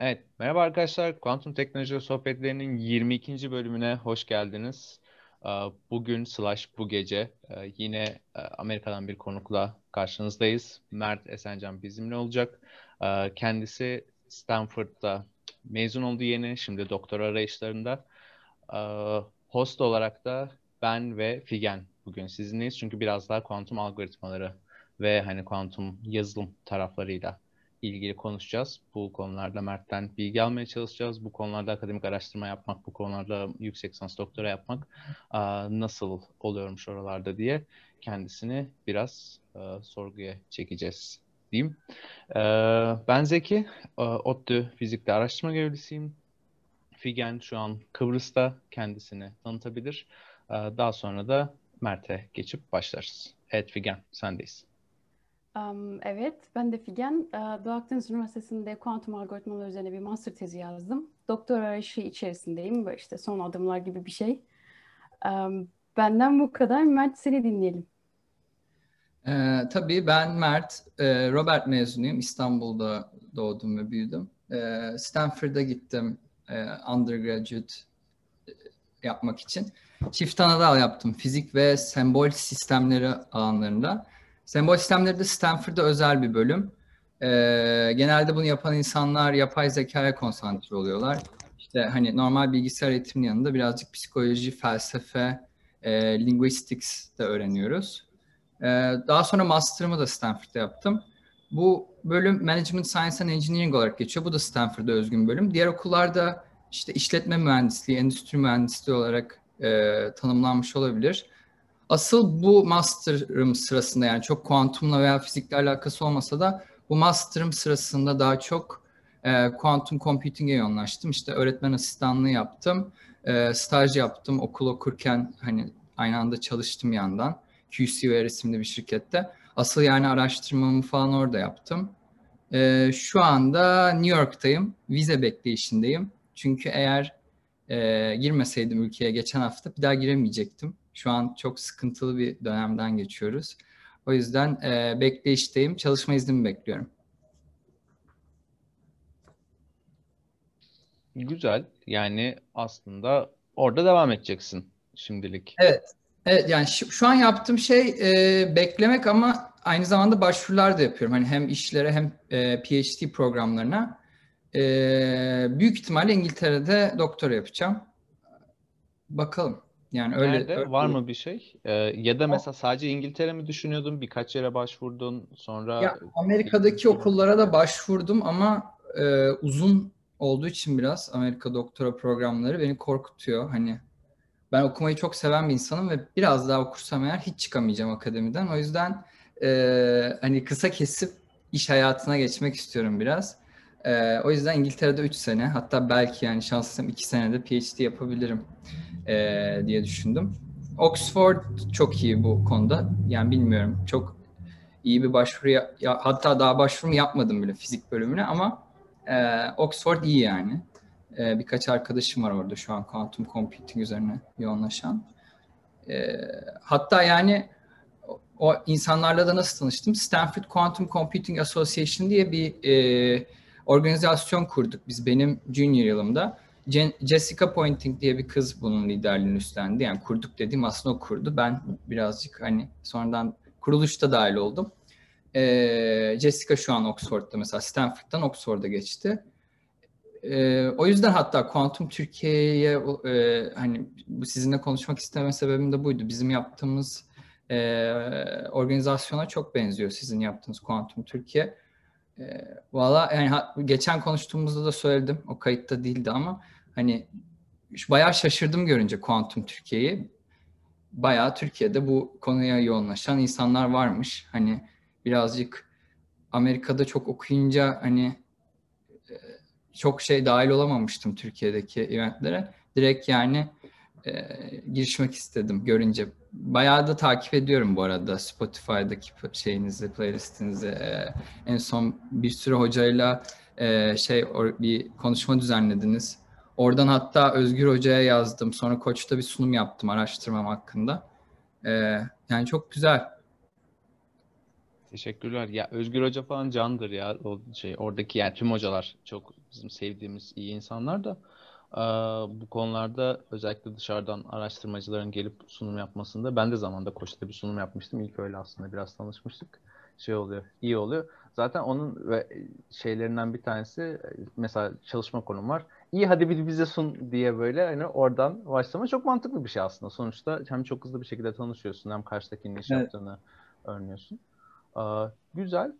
Evet, merhaba arkadaşlar. Kuantum Teknoloji Sohbetlerinin 22. bölümüne hoş geldiniz. Ee, Bugün slash bu gece e, yine e, Amerika'dan bir konukla karşınızdayız. Mert Esencan bizimle olacak. Ee, Kendisi Stanford'da mezun oldu yeni, şimdi doktora arayışlarında. Ee, Host olarak da ben ve Figen bugün sizinleyiz. Çünkü biraz daha kuantum algoritmaları ve hani kuantum yazılım taraflarıyla ilgili konuşacağız. Bu konularda Mert'ten bilgi almaya çalışacağız. Bu konularda akademik araştırma yapmak, bu konularda yüksek lisans doktora yapmak nasıl oluyormuş oralarda diye kendisini biraz sorguya çekeceğiz diyeyim. Ben Zeki, ODTÜ Fizik'te araştırma görevlisiyim. Figen şu an Kıbrıs'ta kendisini tanıtabilir. Daha sonra da Mert'e geçip başlarız. Evet Figen, sendeyiz. Um, evet, ben de Figen. Doğu Akdeniz Üniversitesi'nde kuantum algoritmaları üzerine bir master tezi yazdım. Doktor arayışı içerisindeyim. Böyle işte son adımlar gibi bir şey. Um, benden bu kadar. Mert seni dinleyelim. Ee, tabii ben Mert, e, Robert mezunuyum. İstanbul'da doğdum ve büyüdüm. E, Stanford'a gittim e, undergraduate e, yapmak için. Çift ana dal yaptım. Fizik ve sembol sistemleri alanlarında. Sembol sistemleri de Stanford'da özel bir bölüm. Ee, genelde bunu yapan insanlar yapay zekaya konsantre oluyorlar. İşte hani normal bilgisayar eğitiminin yanında birazcık psikoloji, felsefe, e, linguistics de öğreniyoruz. Ee, daha sonra master'ımı da Stanford'da yaptım. Bu bölüm Management Science and Engineering olarak geçiyor. Bu da Stanford'a özgün bölüm. Diğer okullarda işte işletme mühendisliği, endüstri mühendisliği olarak e, tanımlanmış olabilir. Asıl bu master'ım sırasında yani çok kuantumla veya fizikle alakası olmasa da bu master'ım sırasında daha çok e, kuantum computing'e yoğunlaştım. İşte öğretmen asistanlığı yaptım, e, staj yaptım okul okurken hani aynı anda çalıştım yandan. QCWare isimli bir şirkette. Asıl yani araştırmamı falan orada yaptım. E, şu anda New York'tayım. Vize bekleyişindeyim. Çünkü eğer e, girmeseydim ülkeye geçen hafta bir daha giremeyecektim. Şu an çok sıkıntılı bir dönemden geçiyoruz. O yüzden e, bekleyişteyim. Çalışma iznimi bekliyorum. Güzel. Yani aslında orada devam edeceksin şimdilik. Evet. Evet yani şu, şu an yaptığım şey e, beklemek ama aynı zamanda başvurular da yapıyorum. Hani hem işlere hem e, PhD programlarına. E, büyük ihtimalle İngiltere'de doktora yapacağım. Bakalım. Yani öyle, Nerede? öyle var mı bir şey? Ee, ya da mesela sadece İngiltere mi düşünüyordun? Birkaç yere başvurdun sonra Ya Amerika'daki okullara da başvurdum ama e, uzun olduğu için biraz Amerika doktora programları beni korkutuyor. Hani ben okumayı çok seven bir insanım ve biraz daha okursam eğer hiç çıkamayacağım akademiden. O yüzden e, hani kısa kesip iş hayatına geçmek istiyorum biraz. E, o yüzden İngiltere'de 3 sene hatta belki yani şanslısam 2 senede PhD yapabilirim e, diye düşündüm. Oxford çok iyi bu konuda. Yani bilmiyorum çok iyi bir başvuru ya, hatta daha başvurumu yapmadım bile fizik bölümüne ama e, Oxford iyi yani. E, birkaç arkadaşım var orada şu an quantum computing üzerine yoğunlaşan. E, hatta yani o insanlarla da nasıl tanıştım? Stanford Quantum Computing Association diye bir e, organizasyon kurduk biz benim junior yılımda. Jessica Pointing diye bir kız bunun liderliğini üstlendi. Yani kurduk dediğim aslında o kurdu. Ben birazcık hani sonradan kuruluşta dahil oldum. Ee, Jessica şu an Oxford'da mesela Stanford'dan Oxford'a geçti. Ee, o yüzden hatta Quantum Türkiye'ye e, hani sizinle konuşmak isteme sebebim de buydu. Bizim yaptığımız e, organizasyona çok benziyor sizin yaptığınız Quantum Türkiye. E, Valla yani ha, geçen konuştuğumuzda da söyledim. O kayıtta değildi ama hani bayağı şaşırdım görünce Kuantum Türkiye'yi. Bayağı Türkiye'de bu konuya yoğunlaşan insanlar varmış. Hani birazcık Amerika'da çok okuyunca hani e, çok şey dahil olamamıştım Türkiye'deki eventlere. Direkt yani e, girişmek istedim görünce. Bayağı da takip ediyorum bu arada Spotify'daki şeyinizi, playlistinizi. E, en son bir sürü hocayla e, şey or, bir konuşma düzenlediniz. Oradan hatta Özgür Hoca'ya yazdım. Sonra Koç'ta bir sunum yaptım araştırmam hakkında. Ee, yani çok güzel. Teşekkürler. Ya Özgür Hoca falan candır ya. O şey oradaki yani tüm hocalar çok bizim sevdiğimiz iyi insanlar da bu konularda özellikle dışarıdan araştırmacıların gelip sunum yapmasında ben de zamanda Koç'ta bir sunum yapmıştım. İlk öyle aslında biraz tanışmıştık. Şey oluyor, iyi oluyor. Zaten onun ve şeylerinden bir tanesi mesela çalışma konum var. İyi hadi bir bize sun diye böyle hani oradan başlama çok mantıklı bir şey aslında. Sonuçta hem çok hızlı bir şekilde tanışıyorsun hem karşıdakinin iş Evet. yaptığını öğreniyorsun. Aa, güzel.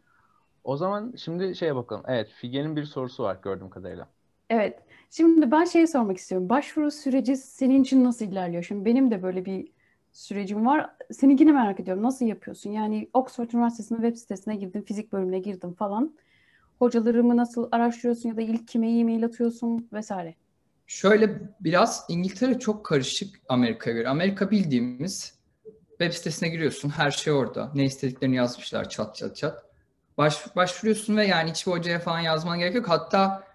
O zaman şimdi şeye bakalım. Evet, Figen'in bir sorusu var gördüğüm kadarıyla. Evet. Şimdi ben şeyi sormak istiyorum. Başvuru süreci senin için nasıl ilerliyor? Şimdi benim de böyle bir sürecim var. Seninkini merak ediyorum. Nasıl yapıyorsun? Yani Oxford Üniversitesi'nin web sitesine girdim, fizik bölümüne girdim falan. Hocalarımı nasıl araştırıyorsun ya da ilk kime e-mail atıyorsun vesaire. Şöyle biraz İngiltere çok karışık Amerika'ya göre. Amerika bildiğimiz web sitesine giriyorsun. Her şey orada. Ne istediklerini yazmışlar çat çat çat. Baş, başvuruyorsun ve yani hiçbir hocaya falan yazman gerek yok. Hatta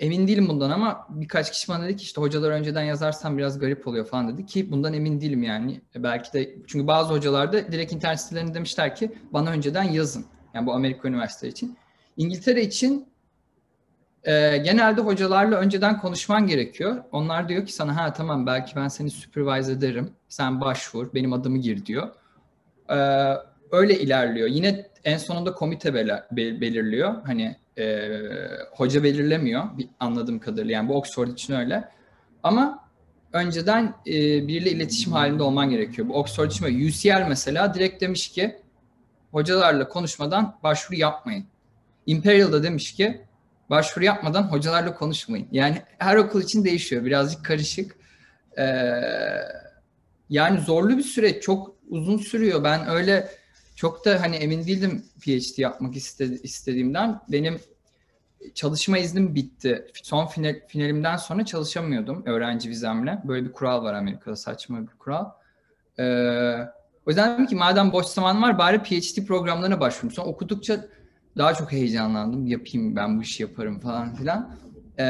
emin değilim bundan ama birkaç kişi bana dedi ki işte hocalar önceden yazarsan biraz garip oluyor falan dedi ki bundan emin değilim yani. E, Belki de çünkü bazı hocalar da direkt internet sitelerinde demişler ki bana önceden yazın. Yani bu Amerika Üniversite için. İngiltere için e, genelde hocalarla önceden konuşman gerekiyor. Onlar diyor ki sana ha tamam belki ben seni supervise ederim. Sen başvur, benim adımı gir diyor. E, öyle ilerliyor. Yine en sonunda komite bela- bel- belirliyor. Hani e, hoca belirlemiyor anladığım kadarıyla. Yani bu Oxford için öyle. Ama önceden e, biriyle iletişim halinde olman gerekiyor. Bu Oxford için böyle. UCL mesela direkt demiş ki hocalarla konuşmadan başvuru yapmayın. Imperial da demiş ki başvuru yapmadan hocalarla konuşmayın. Yani her okul için değişiyor. Birazcık karışık. Ee, yani zorlu bir süreç. Çok uzun sürüyor. Ben öyle çok da hani emin değildim PhD yapmak iste- istediğimden. Benim çalışma iznim bitti. Son final, finalimden sonra çalışamıyordum öğrenci vizemle. Böyle bir kural var Amerika'da saçma bir kural. Ee, o yüzden dedim ki madem boş zaman var bari PhD programlarına başvurayım. Sonra okudukça daha çok heyecanlandım. Yapayım ben bu işi yaparım falan filan. Ee,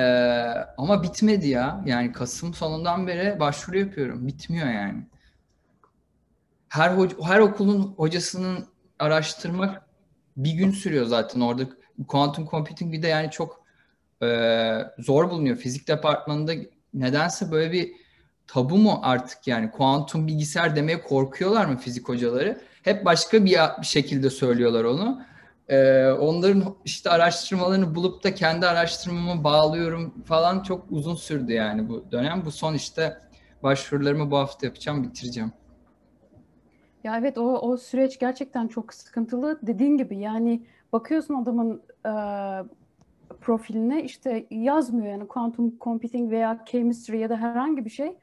ama bitmedi ya. Yani Kasım sonundan beri başvuru yapıyorum. Bitmiyor yani. Her her okulun hocasının araştırmak bir gün sürüyor zaten orada. Quantum computing bir de yani çok e, zor bulunuyor. Fizik departmanında nedense böyle bir tabu mu artık yani kuantum bilgisayar demeye korkuyorlar mı fizik hocaları? Hep başka bir, şekilde söylüyorlar onu. Ee, onların işte araştırmalarını bulup da kendi araştırmamı bağlıyorum falan çok uzun sürdü yani bu dönem. Bu son işte başvurularımı bu hafta yapacağım, bitireceğim. Ya evet o, o süreç gerçekten çok sıkıntılı. Dediğin gibi yani bakıyorsun adamın e, profiline işte yazmıyor yani quantum computing veya chemistry ya da herhangi bir şey.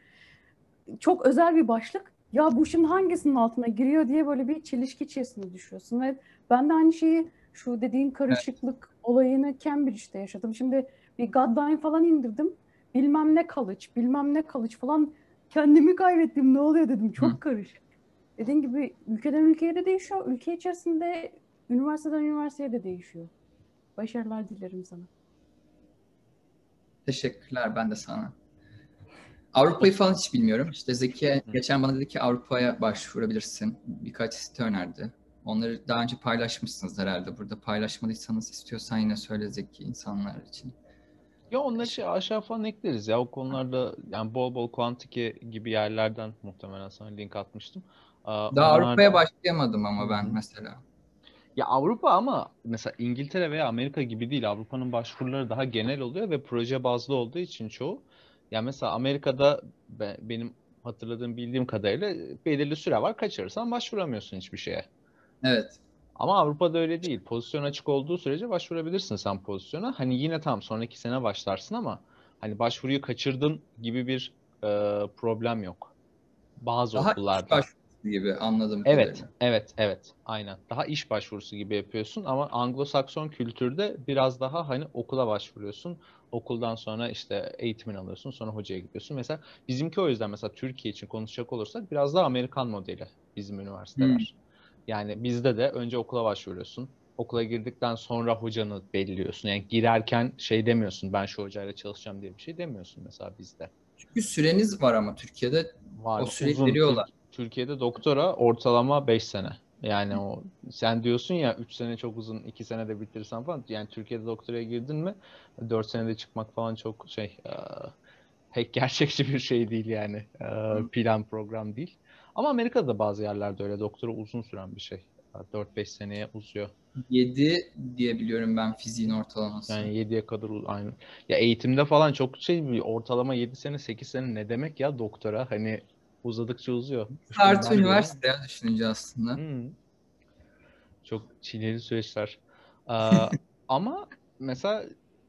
Çok özel bir başlık. Ya bu şimdi hangisinin altına giriyor diye böyle bir çelişki içerisine düşüyorsun ve ben de aynı şeyi şu dediğin karışıklık olayını Cambridge'de yaşadım. Şimdi bir Godline falan indirdim. Bilmem ne college, bilmem ne college falan kendimi kaybettim. Ne oluyor dedim. Çok Hı. karışık. Dediğin gibi ülkeden ülkeye de değişiyor. Ülke içerisinde üniversiteden üniversiteye de değişiyor. Başarılar dilerim sana. Teşekkürler ben de sana. Avrupa'yı falan hiç bilmiyorum. İşte Zeki geçen bana dedi ki Avrupa'ya başvurabilirsin. Birkaç site önerdi. Onları daha önce paylaşmışsınız herhalde. Burada paylaşmadıysanız istiyorsan yine söyle Zeki insanlar için. Ya onları şey aşağı falan ekleriz ya o konularda yani bol bol Quantique gibi yerlerden muhtemelen sana link atmıştım. Daha onlar- Avrupa'ya başlayamadım ama ben mesela. Ya Avrupa ama mesela İngiltere veya Amerika gibi değil. Avrupa'nın başvuruları daha genel oluyor ve proje bazlı olduğu için çoğu. Ya mesela Amerika'da be- benim hatırladığım bildiğim kadarıyla belirli süre var. Kaçırırsan başvuramıyorsun hiçbir şeye. Evet. Ama Avrupa'da öyle değil. Pozisyon açık olduğu sürece başvurabilirsin sen pozisyona. Hani yine tam sonraki sene başlarsın ama hani başvuruyu kaçırdın gibi bir e, problem yok. Bazı Daha okullarda. başvurusu gibi anladım. Evet, evet, evet. Aynen. Daha iş başvurusu gibi yapıyorsun ama Anglo-Sakson kültürde biraz daha hani okula başvuruyorsun. Okuldan sonra işte eğitimini alıyorsun, sonra hocaya gidiyorsun. Mesela bizimki o yüzden mesela Türkiye için konuşacak olursak biraz daha Amerikan modeli bizim üniversiteler. Yani bizde de önce okula başvuruyorsun. Okula girdikten sonra hocanı belirliyorsun. Yani girerken şey demiyorsun ben şu hocayla çalışacağım diye bir şey demiyorsun mesela bizde. Çünkü süreniz var ama Türkiye'de Var O süreyi uzun. veriyorlar. Tür- Türkiye'de doktora ortalama 5 sene. Yani o sen diyorsun ya 3 sene çok uzun, 2 senede bitirsen falan. Yani Türkiye'de doktoraya girdin mi 4 senede çıkmak falan çok şey e, pek gerçekçi bir şey değil yani. E, plan program değil. Ama Amerika'da da bazı yerlerde öyle doktora uzun süren bir şey. 4-5 seneye uzuyor. 7 diye biliyorum ben fiziğin ortalaması. Yani 7'ye kadar aynı. Ya eğitimde falan çok şey ortalama 7 sene 8 sene ne demek ya doktora? Hani uzadıkça uzuyor. Artı üniversite ya düşününce aslında. Hmm. Çok çileli süreçler. Ee, ama mesela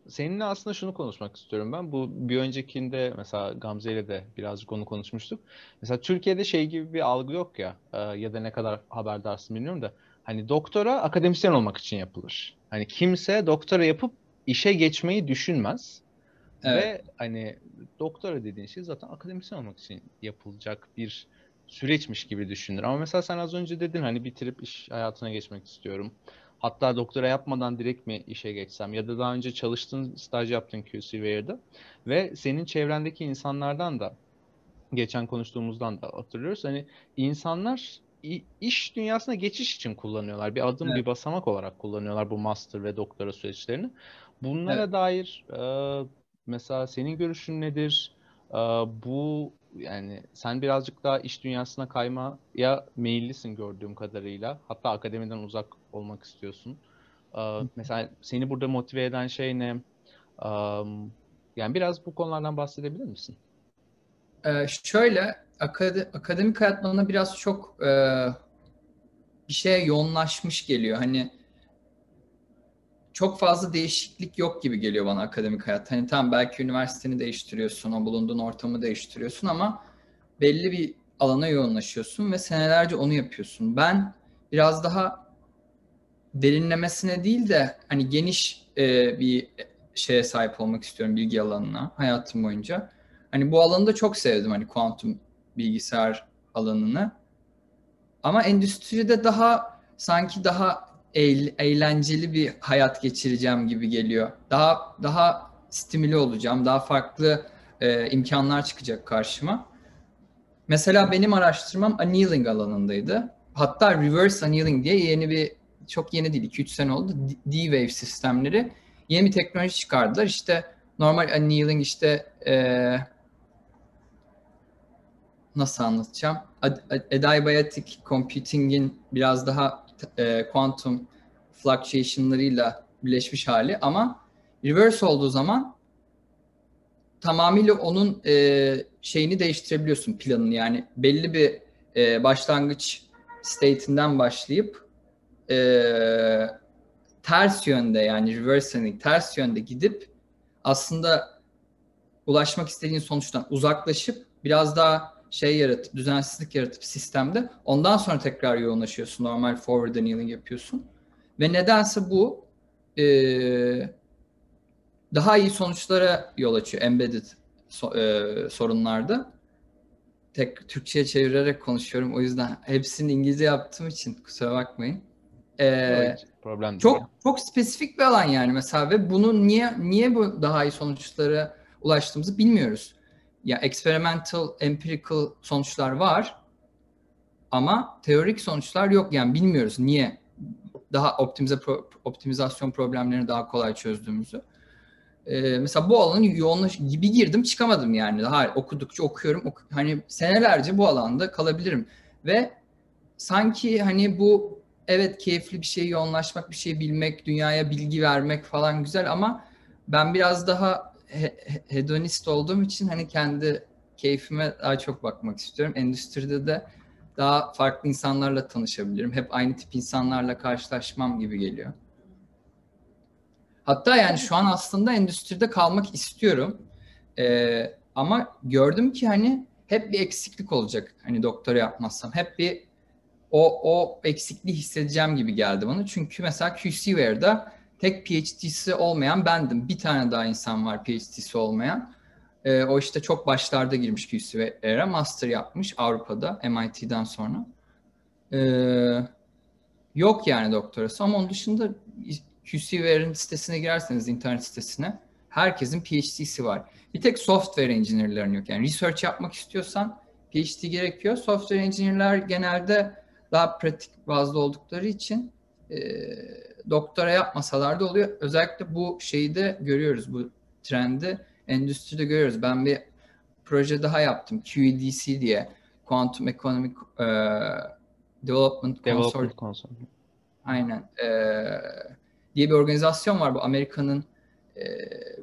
seninle aslında şunu konuşmak istiyorum ben. Bu bir öncekinde mesela Gamze ile de birazcık onu konuşmuştuk. Mesela Türkiye'de şey gibi bir algı yok ya e, ya da ne kadar haberdarsın bilmiyorum da hani doktora akademisyen olmak için yapılır. Hani kimse doktora yapıp işe geçmeyi düşünmez. Evet. Ve hani doktora dediğin şey zaten akademisyen olmak için yapılacak bir süreçmiş gibi düşünür. Ama mesela sen az önce dedin hani bitirip iş hayatına geçmek istiyorum. Hatta doktora yapmadan direkt mi işe geçsem ya da daha önce çalıştığın, staj yaptığın QCWare'da ve senin çevrendeki insanlardan da geçen konuştuğumuzdan da hatırlıyoruz. Hani insanlar iş dünyasına geçiş için kullanıyorlar. Bir adım, evet. bir basamak olarak kullanıyorlar bu master ve doktora süreçlerini. Bunlara evet. dair e, mesela senin görüşün nedir? Bu yani sen birazcık daha iş dünyasına kaymaya meyillisin gördüğüm kadarıyla. Hatta akademiden uzak olmak istiyorsun. Ee, mesela seni burada motive eden şey ne? yani biraz bu konulardan bahsedebilir misin? Ee, şöyle akad- akademik hayat bana biraz çok e, bir şeye yoğunlaşmış geliyor. Hani çok fazla değişiklik yok gibi geliyor bana akademik hayat. Hani tam belki üniversiteni değiştiriyorsun, o bulunduğun ortamı değiştiriyorsun ama belli bir alana yoğunlaşıyorsun ve senelerce onu yapıyorsun. Ben biraz daha derinlemesine değil de hani geniş e, bir şeye sahip olmak istiyorum bilgi alanına hayatım boyunca. Hani bu alanı da çok sevdim hani kuantum bilgisayar alanını. Ama endüstride daha sanki daha eğlenceli bir hayat geçireceğim gibi geliyor. Daha daha stimüle olacağım, daha farklı e, imkanlar çıkacak karşıma. Mesela benim araştırmam annealing alanındaydı. Hatta reverse annealing diye yeni bir çok yeni değil 2-3 sene oldu. D-Wave sistemleri yeni bir teknoloji çıkardılar. İşte normal annealing işte e, nasıl anlatacağım? Adiabatic computing'in biraz daha e, quantum fluctuation'larıyla birleşmiş hali. Ama reverse olduğu zaman tamamıyla onun e, şeyini değiştirebiliyorsun planını. Yani belli bir e, başlangıç state'inden başlayıp e, ters yönde yani reverse ters yönde gidip aslında ulaşmak istediğin sonuçtan uzaklaşıp biraz daha şey yaratıp düzensizlik yaratıp sistemde ondan sonra tekrar yoğunlaşıyorsun normal forward annealing yapıyorsun ve nedense bu e, daha iyi sonuçlara yol açıyor embedded so, e, sorunlarda. Tek Türkçe'ye çevirerek konuşuyorum. O yüzden hepsini İngilizce yaptığım için kusura bakmayın. Ee, problem çok ya. çok spesifik bir alan yani mesela ve bunu niye niye bu daha iyi sonuçlara ulaştığımızı bilmiyoruz. Ya experimental, empirical sonuçlar var ama teorik sonuçlar yok yani bilmiyoruz niye daha optimize optimizasyon problemlerini daha kolay çözdüğümüzü. Ee, mesela bu alanın yoğunlaş gibi girdim çıkamadım yani. Daha okudukça okuyorum. Oku, hani senelerce bu alanda kalabilirim. Ve sanki hani bu evet keyifli bir şey yoğunlaşmak, bir şey bilmek, dünyaya bilgi vermek falan güzel ama ben biraz daha he, hedonist olduğum için hani kendi keyfime daha çok bakmak istiyorum. Endüstride de daha farklı insanlarla tanışabilirim. Hep aynı tip insanlarla karşılaşmam gibi geliyor. Hatta yani şu an aslında endüstride kalmak istiyorum. Ee, ama gördüm ki hani hep bir eksiklik olacak. Hani doktora yapmazsam hep bir o o eksikliği hissedeceğim gibi geldi bana. Çünkü mesela QCWare'da tek PhD'si olmayan bendim. Bir tane daha insan var PhD'si olmayan. Ee, o işte çok başlarda girmiş QCWare'e. Master yapmış Avrupa'da MIT'den sonra. Ee, yok yani doktorası ama onun dışında QCWare'in sitesine girerseniz internet sitesine herkesin PhD'si var. Bir tek software engineer'ların yok. Yani research yapmak istiyorsan PhD gerekiyor. Software engineer'lar genelde daha pratik bazlı oldukları için e, doktora yapmasalar da oluyor. Özellikle bu şeyi de görüyoruz, bu trendi endüstride görüyoruz. Ben bir proje daha yaptım, QEDC diye, Quantum Economic e, Development, Development Consortium. Aynen. E, diye bir organizasyon var bu Amerika'nın e,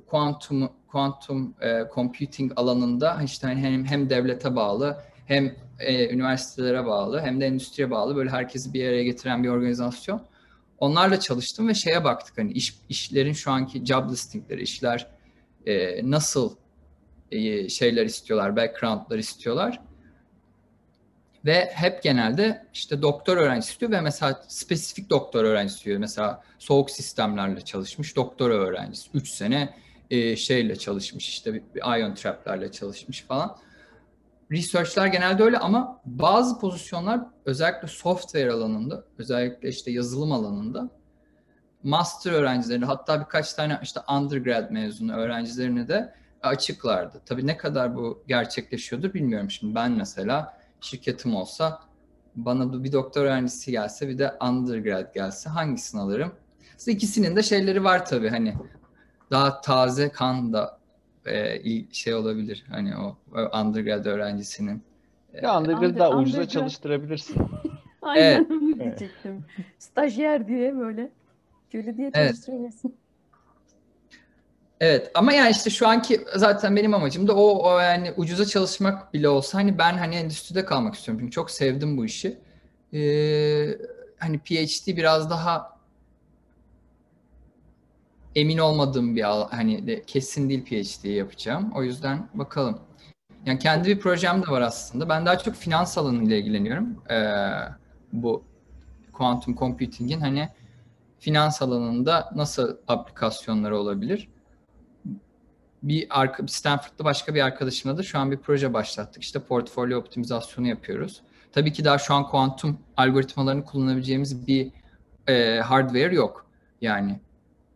kuantum kuantum e, computing alanında işte hani hem hem devlete bağlı hem e, üniversitelere bağlı hem de endüstriye bağlı böyle herkesi bir araya getiren bir organizasyon. Onlarla çalıştım ve şeye baktık hani iş, işlerin şu anki job listingleri, işler e, nasıl e, şeyler istiyorlar, backgroundlar istiyorlar. Ve hep genelde işte doktor öğrencisi istiyor ve mesela spesifik doktor öğrencisi istiyor. Mesela soğuk sistemlerle çalışmış doktor öğrencisi. 3 sene e, şeyle çalışmış işte bir, bir ion traplerle çalışmış falan. Research'lar genelde öyle ama bazı pozisyonlar özellikle software alanında, özellikle işte yazılım alanında master öğrencilerine hatta birkaç tane işte undergrad mezunu öğrencilerine de açıklardı. Tabii ne kadar bu gerçekleşiyordur bilmiyorum şimdi. Ben mesela şirketim olsa bana bir doktor öğrencisi gelse bir de undergrad gelse hangisini alırım? İşte ikisinin de şeyleri var tabii hani daha taze kan da e, şey olabilir hani o, o undergrad öğrencisinin. Ya undergrad'ı daha ucuza çalıştırabilirsin. Aynen evet. diyecektim. Stajyer diye böyle. Köle diye çalıştırabilirsin. Evet. Evet ama yani işte şu anki zaten benim amacım da o, o yani ucuza çalışmak bile olsa hani ben hani endüstride kalmak istiyorum çünkü çok sevdim bu işi. Ee, hani PhD biraz daha emin olmadığım bir hani de kesin değil PhD yapacağım. O yüzden bakalım. Yani kendi bir projem de var aslında. Ben daha çok finans alanıyla ilgileniyorum. Ee, bu quantum computing'in hani finans alanında nasıl aplikasyonları olabilir? bir arka, Stanford'da başka bir arkadaşımla da şu an bir proje başlattık. İşte portfolyo optimizasyonu yapıyoruz. Tabii ki daha şu an kuantum algoritmalarını kullanabileceğimiz bir e, hardware yok. Yani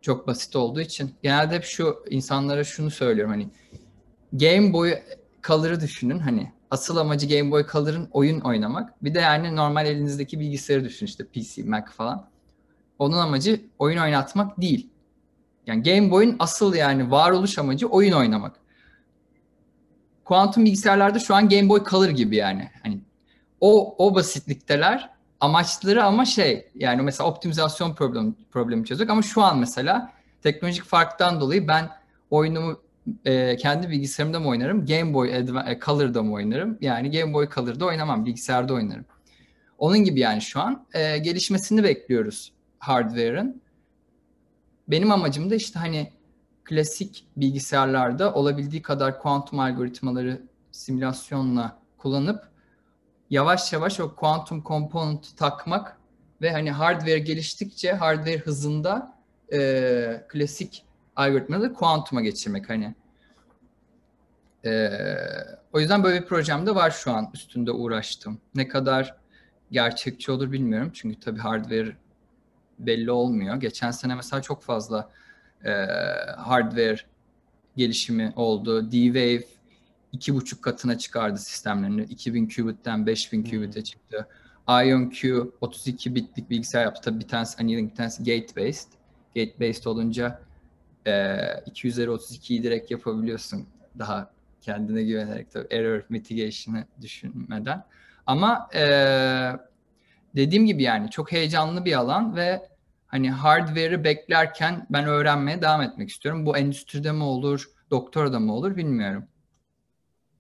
çok basit olduğu için genelde hep şu insanlara şunu söylüyorum hani Game Boy Color'ı düşünün hani asıl amacı Game Boy Color'ın oyun oynamak. Bir de yani normal elinizdeki bilgisayarı düşünün işte PC, Mac falan. Onun amacı oyun oynatmak değil. Yani Game Boy'un asıl yani varoluş amacı oyun oynamak. Kuantum bilgisayarlarda şu an Game Boy kalır gibi yani. Hani o o basitlikteler amaçları ama şey yani mesela optimizasyon problemi problemi çözecek ama şu an mesela teknolojik farktan dolayı ben oyunumu e, kendi bilgisayarımda mı oynarım? Game Boy Adva- e, Color'da mı oynarım? Yani Game Boy Color'da oynamam, bilgisayarda oynarım. Onun gibi yani şu an e, gelişmesini bekliyoruz hardware'ın benim amacım da işte hani klasik bilgisayarlarda olabildiği kadar kuantum algoritmaları simülasyonla kullanıp yavaş yavaş o kuantum component takmak ve hani hardware geliştikçe hardware hızında e, klasik algoritmaları kuantuma geçirmek hani. E, o yüzden böyle bir projem de var şu an üstünde uğraştım. Ne kadar gerçekçi olur bilmiyorum çünkü tabii hardware belli olmuyor. Geçen sene mesela çok fazla e, hardware gelişimi oldu. D-Wave iki buçuk katına çıkardı sistemlerini. 2000 qubit'ten 5000 hmm. qubit'e çıktı. IonQ 32 bitlik bilgisayar yaptı. Tabii bir tanesi annealing, bir tanesi gate based. Gate based olunca e, 2 üzeri 32'yi direkt yapabiliyorsun. Daha kendine güvenerek tabii error mitigation'ı düşünmeden. Ama e, dediğim gibi yani çok heyecanlı bir alan ve hani hardware'ı beklerken ben öğrenmeye devam etmek istiyorum. Bu endüstride mi olur, doktora mı olur bilmiyorum.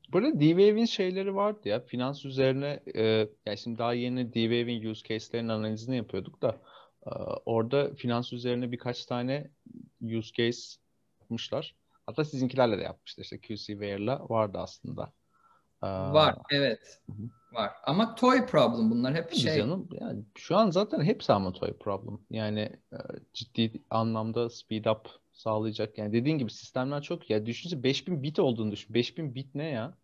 Burada D-Wave'in şeyleri vardı ya. Finans üzerine e, yani şimdi daha yeni D-Wave'in use case'lerin analizini yapıyorduk da e, orada finans üzerine birkaç tane use case yapmışlar. Hatta sizinkilerle de yapmışlar. İşte QC Ware'la vardı aslında. Var, evet. Hı-hı. Var. Ama toy problem bunlar hep Tabii şey. Canım, yani şu an zaten hepsi ama toy problem. Yani e, ciddi anlamda speed up sağlayacak. Yani dediğin gibi sistemler çok ya düşünsene 5000 bit olduğunu düşün. 5000 bit ne ya?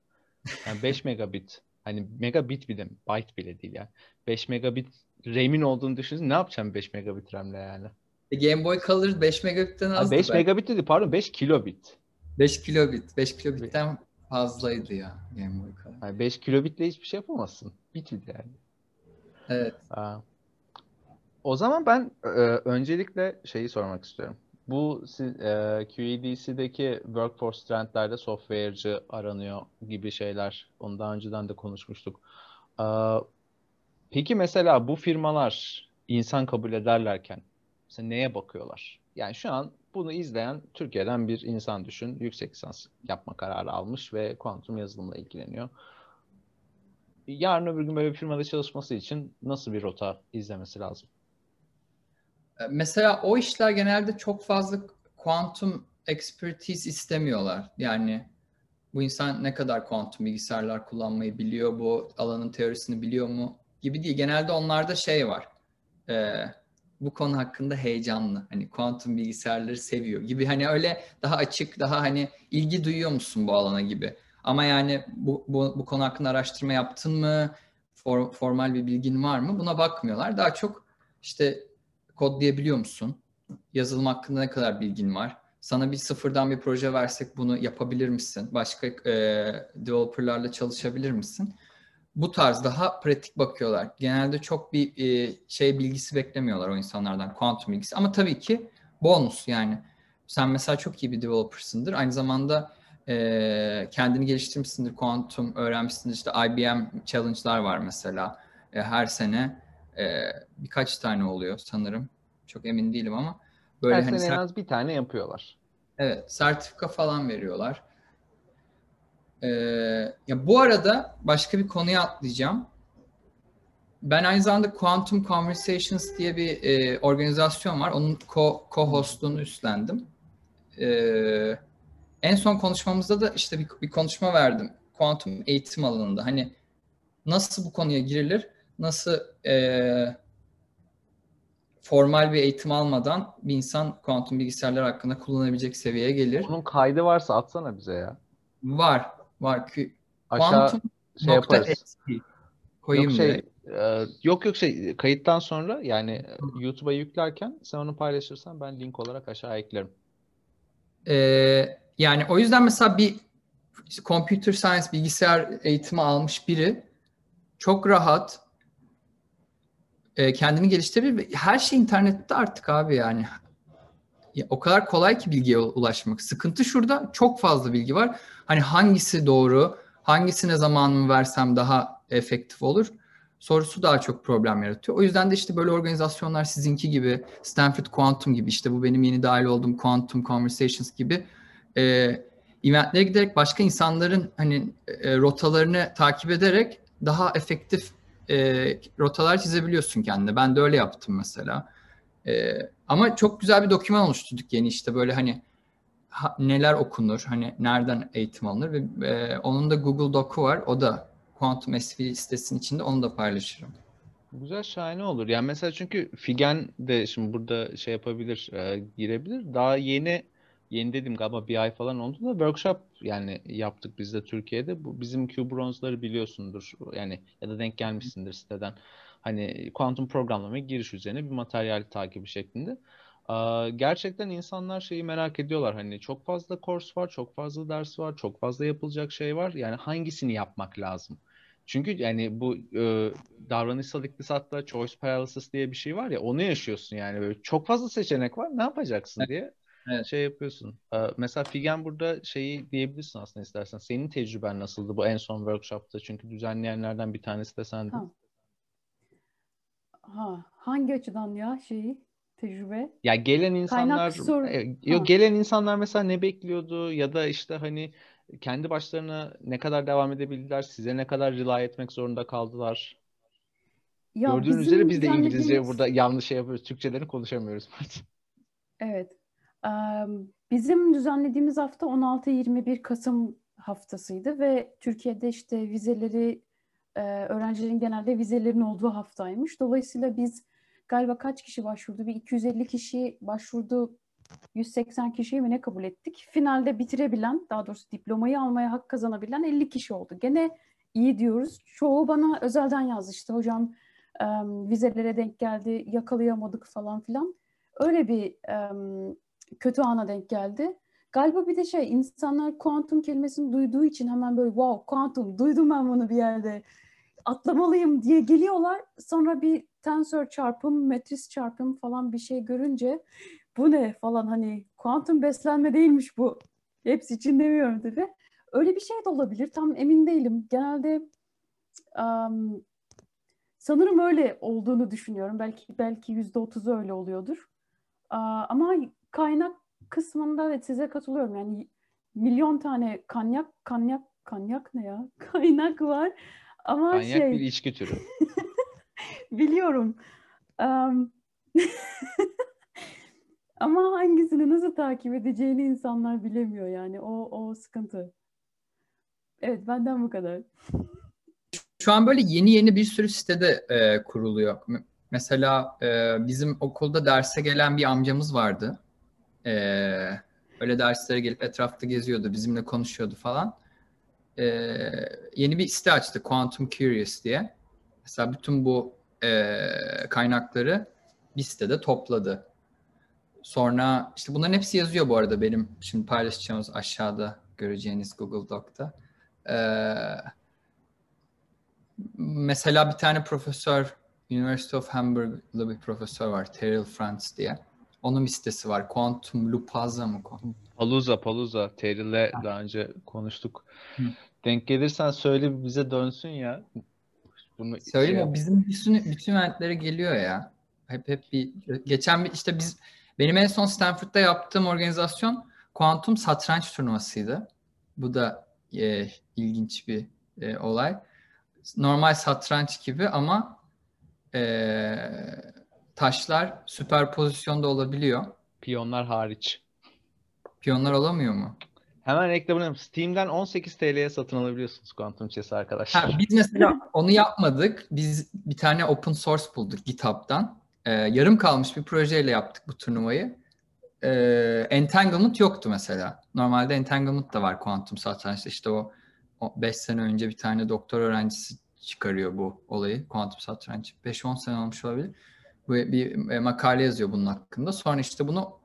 Yani 5 megabit. Hani megabit bile byte bile değil yani. 5 megabit RAM'in olduğunu düşünsene ne yapacağım 5 megabit RAM'le yani? E, Game Boy Color 5 megabitten azdı. 5 megabit dedi pardon 5 kilobit. 5 kilobit. 5 kilobitten fazlaydı ya Game Boy Color. Yani 5 kilobitle hiçbir şey yapamazsın. Bitti yani. Evet. O zaman ben e, öncelikle şeyi sormak istiyorum. Bu e, QEDC'deki workforce trendlerde software'cı aranıyor gibi şeyler. Onu daha önceden de konuşmuştuk. E, peki mesela bu firmalar insan kabul ederlerken mesela neye bakıyorlar? Yani şu an bunu izleyen Türkiye'den bir insan düşün. Yüksek lisans yapma kararı almış ve kuantum yazılımla ilgileniyor. Yarın öbür gün böyle bir firmada çalışması için nasıl bir rota izlemesi lazım? E, mesela o işler genelde çok fazla kuantum expertise istemiyorlar. Yani bu insan ne kadar kuantum bilgisayarlar kullanmayı biliyor, bu alanın teorisini biliyor mu gibi değil. Genelde onlarda şey var. E, bu konu hakkında heyecanlı. Hani kuantum bilgisayarları seviyor gibi. Hani öyle daha açık, daha hani ilgi duyuyor musun bu alana gibi. Ama yani bu, bu, bu konu hakkında araştırma yaptın mı? For, formal bir bilgin var mı? Buna bakmıyorlar. Daha çok işte kodlayabiliyor musun? Yazılım hakkında ne kadar bilgin var? Sana bir sıfırdan bir proje versek bunu yapabilir misin? Başka e, developerlarla çalışabilir misin? Bu tarz daha pratik bakıyorlar. Genelde çok bir e, şey bilgisi beklemiyorlar o insanlardan, kuantum bilgisi. Ama tabii ki bonus yani. Sen mesela çok iyi bir developersındır. Aynı zamanda e, kendini geliştirmişsindir, kuantum öğrenmişsindir. İşte IBM challenge'lar var mesela. E, her sene e, birkaç tane oluyor sanırım. Çok emin değilim ama. Böyle Her hani sene en az bir tane yapıyorlar. Evet, sertifika falan veriyorlar. Ee, ya bu arada başka bir konuya atlayacağım. Ben aynı zamanda Quantum Conversations diye bir e, organizasyon var. Onun co- co-hostluğunu üstlendim. Ee, en son konuşmamızda da işte bir, bir konuşma verdim. Kuantum eğitim alanında. Hani nasıl bu konuya girilir? Nasıl e, formal bir eğitim almadan bir insan kuantum bilgisayarlar hakkında kullanabilecek seviyeye gelir? Onun kaydı varsa atsana bize ya. Var. Var. Aşağı Quantum şey yaparız. Koyayım yok şey, e, yok yok şey kayıttan sonra yani YouTube'a yüklerken sen onu paylaşırsan ben link olarak aşağı eklerim. Ee, yani o yüzden mesela bir computer science bilgisayar eğitimi almış biri çok rahat e, kendini geliştirebilir. Her şey internette artık abi yani. Ya, o kadar kolay ki bilgiye ulaşmak. Sıkıntı şurada çok fazla bilgi var. Hani hangisi doğru, hangisine zamanımı versem daha efektif olur sorusu daha çok problem yaratıyor. O yüzden de işte böyle organizasyonlar sizinki gibi, Stanford Quantum gibi işte bu benim yeni dahil olduğum Quantum Conversations gibi e, eventlere giderek başka insanların hani e, rotalarını takip ederek daha efektif e, rotalar çizebiliyorsun kendine. Ben de öyle yaptım mesela. E, ama çok güzel bir doküman oluşturduk yeni işte böyle hani ha, neler okunur, hani nereden eğitim alınır ve e, onun da Google Doc'u var. O da Quantum SV sitesinin içinde onu da paylaşırım. Güzel şahane olur. Yani mesela çünkü Figen de şimdi burada şey yapabilir, e, girebilir. Daha yeni yeni dedim galiba bir ay falan oldu da workshop yani yaptık biz de Türkiye'de. Bu bizim Q Bronze'ları biliyorsundur. Yani ya da denk gelmişsindir siteden. Hani kuantum programlamaya giriş üzerine bir materyal takibi şeklinde. gerçekten insanlar şeyi merak ediyorlar. Hani çok fazla kurs var, çok fazla ders var, çok fazla yapılacak şey var. Yani hangisini yapmak lazım? Çünkü yani bu e, davranışsal iktisatta choice paralysis diye bir şey var ya onu yaşıyorsun yani böyle çok fazla seçenek var ne yapacaksın diye evet. şey yapıyorsun. Mesela Figen burada şeyi diyebilirsin aslında istersen. Senin tecrüben nasıldı bu en son workshopta? Çünkü düzenleyenlerden bir tanesi de sendin. Ha. ha hangi açıdan ya şeyi tecrübe? Ya gelen insanlar soru... e, yok gelen insanlar mesela ne bekliyordu ya da işte hani kendi başlarına ne kadar devam edebildiler, size ne kadar rely etmek zorunda kaldılar. Ya Gördüğünüz üzere biz de İngilizce burada yanlış şey yapıyoruz. Türkçelerini konuşamıyoruz. evet. Bizim düzenlediğimiz hafta 16-21 Kasım haftasıydı ve Türkiye'de işte vizeleri öğrencilerin genelde vizelerin olduğu haftaymış. Dolayısıyla biz galiba kaç kişi başvurdu? Bir 250 kişi başvurdu. 180 kişiyi mi ne kabul ettik? Finalde bitirebilen, daha doğrusu diplomayı almaya hak kazanabilen 50 kişi oldu. Gene iyi diyoruz. Çoğu bana özelden yazdı işte hocam vizelere denk geldi, yakalayamadık falan filan. Öyle bir kötü ana denk geldi. Galiba bir de şey insanlar kuantum kelimesini duyduğu için hemen böyle wow kuantum duydum ben bunu bir yerde. atlamalıyım diye geliyorlar. Sonra bir tensör çarpım, metris çarpım falan bir şey görünce bu ne falan hani kuantum beslenme değilmiş bu. Hepsi için demiyorum tabii. Öyle bir şey de olabilir. Tam emin değilim. Genelde um, sanırım öyle olduğunu düşünüyorum. Belki belki yüzde otuzu öyle oluyordur. Uh, ama kaynak kısmında evet size katılıyorum. Yani milyon tane kanyak, kanyak, kanyak ne ya? Kaynak var. Ama Kanyak şey... bir içki türü. Biliyorum. Um, ama hangisini nasıl takip edeceğini insanlar bilemiyor yani. O, o sıkıntı. Evet benden bu kadar. Şu an böyle yeni yeni bir sürü sitede e, kuruluyor. Mesela e, bizim okulda derse gelen bir amcamız vardı. E, öyle derslere gelip etrafta geziyordu, bizimle konuşuyordu falan. E, yeni bir site açtı, Quantum Curious diye. Mesela bütün bu e, kaynakları bir sitede topladı. Sonra işte bunların hepsi yazıyor bu arada benim şimdi paylaşacağımız aşağıda göreceğiniz Google Doc'ta. Ee, mesela bir tane profesör University of Hamburg'da bir profesör var Terrell Frantz diye. Onun bir sitesi var. Quantum Lupaza mı? Paluza, Paluza. Terrell'le daha önce konuştuk. Hı. Denk gelirsen söyle bize dönsün ya. Bunu Söyleyeyim şey... o bizim bütün, bütün eventlere geliyor ya. Hep hep bir geçen bir işte biz benim en son Stanford'da yaptığım organizasyon kuantum satranç turnuvasıydı. Bu da e, ilginç bir e, olay. Normal satranç gibi ama e, taşlar süper pozisyonda olabiliyor. Piyonlar hariç. Piyonlar olamıyor mu? Hemen reklamını Steam'den 18 TL'ye satın alabiliyorsunuz Quantum Chess arkadaşlar. Ha, biz mesela onu yapmadık. Biz bir tane open source bulduk GitHub'dan. Ee, yarım kalmış bir projeyle yaptık bu turnuvayı. Ee, entanglement yoktu mesela. Normalde entanglement da var kuantum satrançta. İşte o 5 sene önce bir tane doktor öğrencisi çıkarıyor bu olayı. Kuantum satranç. 5-10 sene olmuş olabilir. Bir e, makale yazıyor bunun hakkında. Sonra işte bunu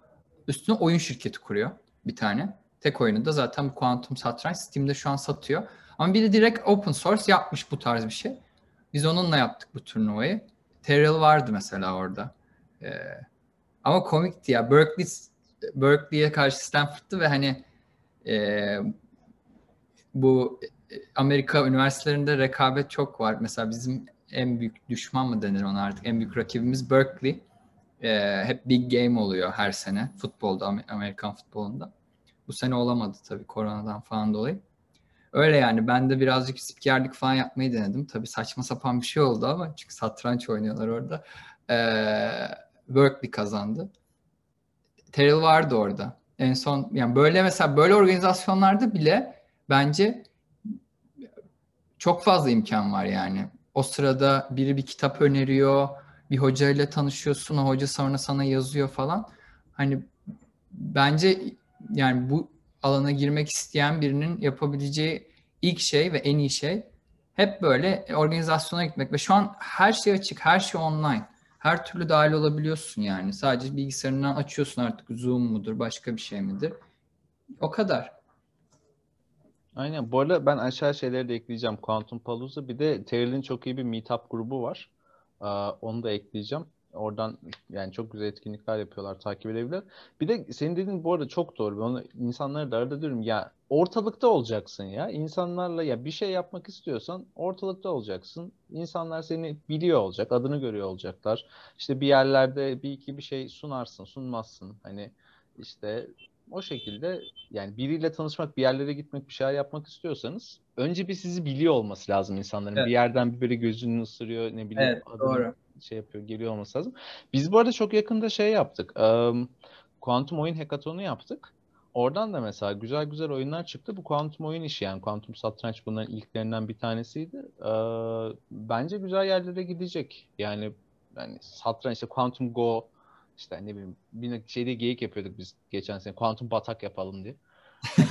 üstüne oyun şirketi kuruyor bir tane. Tek oyunu da zaten bu Quantum Satranç Steam'de şu an satıyor. Ama biri direkt open source yapmış bu tarz bir şey. Biz onunla yaptık bu turnuvayı. Terrell vardı mesela orada. Ee, ama komikti ya. Berkeley Berkeley'e karşı Stanford'tu ve hani e, bu Amerika üniversitelerinde rekabet çok var. Mesela bizim en büyük düşman mı denir ona artık? En büyük rakibimiz Berkeley. Ee, hep big game oluyor her sene futbolda, Amerikan futbolunda. Bu sene olamadı tabii koronadan falan dolayı. Öyle yani ben de birazcık spikerlik falan yapmayı denedim. Tabii saçma sapan bir şey oldu ama çünkü satranç oynuyorlar orada. Ee, Berkeley kazandı. Terrell vardı orada. En son yani böyle mesela böyle organizasyonlarda bile bence çok fazla imkan var yani. O sırada biri bir kitap öneriyor, bir hocayla tanışıyorsun, o hoca sonra sana yazıyor falan. Hani bence yani bu alana girmek isteyen birinin yapabileceği ilk şey ve en iyi şey hep böyle organizasyona gitmek ve şu an her şey açık, her şey online. Her türlü dahil olabiliyorsun yani. Sadece bilgisayarından açıyorsun artık Zoom mudur, başka bir şey midir? O kadar. Aynen. Bu arada ben aşağı şeyleri de ekleyeceğim. Quantum Palooza bir de Terrell'in çok iyi bir meetup grubu var. Onu da ekleyeceğim. Oradan yani çok güzel etkinlikler yapıyorlar, takip edebilir. Bir de senin dediğin bu arada çok doğru. Ben onu insanlara da arada diyorum ya ortalıkta olacaksın ya. İnsanlarla ya bir şey yapmak istiyorsan ortalıkta olacaksın. İnsanlar seni biliyor olacak, adını görüyor olacaklar. İşte bir yerlerde bir iki bir şey sunarsın, sunmazsın. Hani işte o şekilde yani biriyle tanışmak, bir yerlere gitmek, bir şeyler yapmak istiyorsanız önce bir sizi biliyor olması lazım insanların. Evet. Bir yerden bir böyle gözünü ısırıyor, ne bileyim evet, adını doğru. şey yapıyor, geliyor olması lazım. Biz bu arada çok yakında şey yaptık. Um, kuantum oyun hackathon'u yaptık. Oradan da mesela güzel güzel oyunlar çıktı. Bu kuantum oyun işi yani kuantum satranç bunların ilklerinden bir tanesiydi. Ee, bence güzel yerlere gidecek. Yani yani satranç işte Quantum Go işte ne bileyim bir şeyde geyik yapıyorduk biz geçen sene. Kuantum batak yapalım diye. Hani,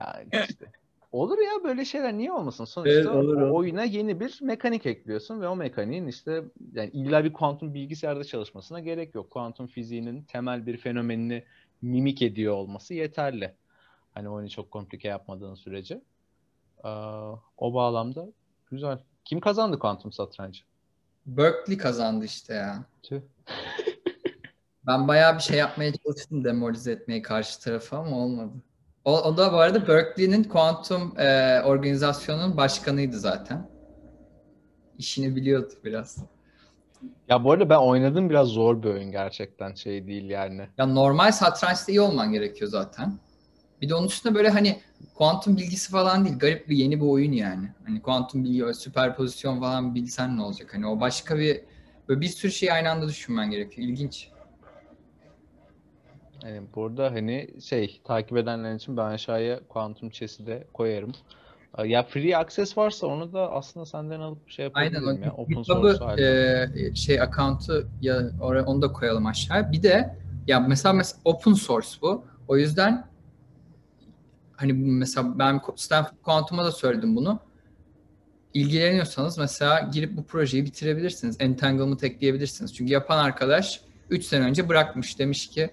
yani işte. Olur ya böyle şeyler niye olmasın? Sonuçta evet, olur, o oyuna yeni bir mekanik ekliyorsun ve o mekaniğin işte yani illa bir kuantum bilgisayarda çalışmasına gerek yok. Kuantum fiziğinin temel bir fenomenini mimik ediyor olması yeterli. Hani oyunu çok komplike yapmadığın sürece. Ee, o bağlamda güzel. Kim kazandı kuantum satrancı? Berkeley kazandı işte ya. Tüh. Ben bayağı bir şey yapmaya çalıştım demoralize etmeye karşı tarafı ama olmadı. O, o da bu arada Berkeley'nin kuantum e, organizasyonunun başkanıydı zaten. İşini biliyordu biraz. Ya bu arada ben oynadım biraz zor bir oyun gerçekten şey değil yani. Ya normal satrançta iyi olman gerekiyor zaten. Bir de onun üstüne böyle hani kuantum bilgisi falan değil. Garip bir yeni bir oyun yani. Hani kuantum bilgi, süperpozisyon falan bilsen ne olacak? Hani o başka bir böyle bir sürü şey aynı anda düşünmen gerekiyor. İlginç. Yani burada hani şey takip edenler için ben aşağıya Quantum Chess'i de koyarım. Ya free access varsa onu da aslında senden alıp şey yapabilirim Aynen. ya. Open source e, şey account'u ya oraya onu da koyalım aşağıya. Bir de ya mesela, mesela open source bu. O yüzden hani mesela ben Stanford Quantum'a da söyledim bunu. İlgileniyorsanız mesela girip bu projeyi bitirebilirsiniz. Entanglement ekleyebilirsiniz. Çünkü yapan arkadaş 3 sene önce bırakmış. Demiş ki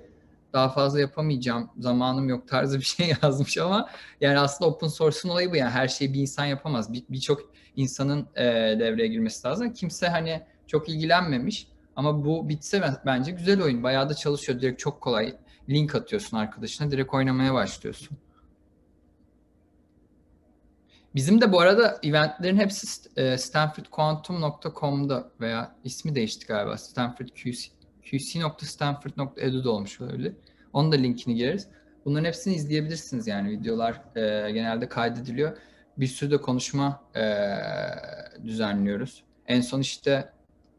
daha fazla yapamayacağım, zamanım yok tarzı bir şey yazmış ama yani aslında open source'un olayı bu yani her şeyi bir insan yapamaz. Birçok bir insanın e, devreye girmesi lazım. Kimse hani çok ilgilenmemiş ama bu bitse bence güzel oyun. Bayağı da çalışıyor. Direkt çok kolay. Link atıyorsun arkadaşına, direkt oynamaya başlıyorsun. Bizim de bu arada eventlerin hepsi e, stanfordquantum.com'da veya ismi değişti galiba. Stanford QC, qc.stanford.edu'da olmuş olabilir. Onun da linkini gireriz. Bunların hepsini izleyebilirsiniz yani videolar e, genelde kaydediliyor. Bir sürü de konuşma e, düzenliyoruz. En son işte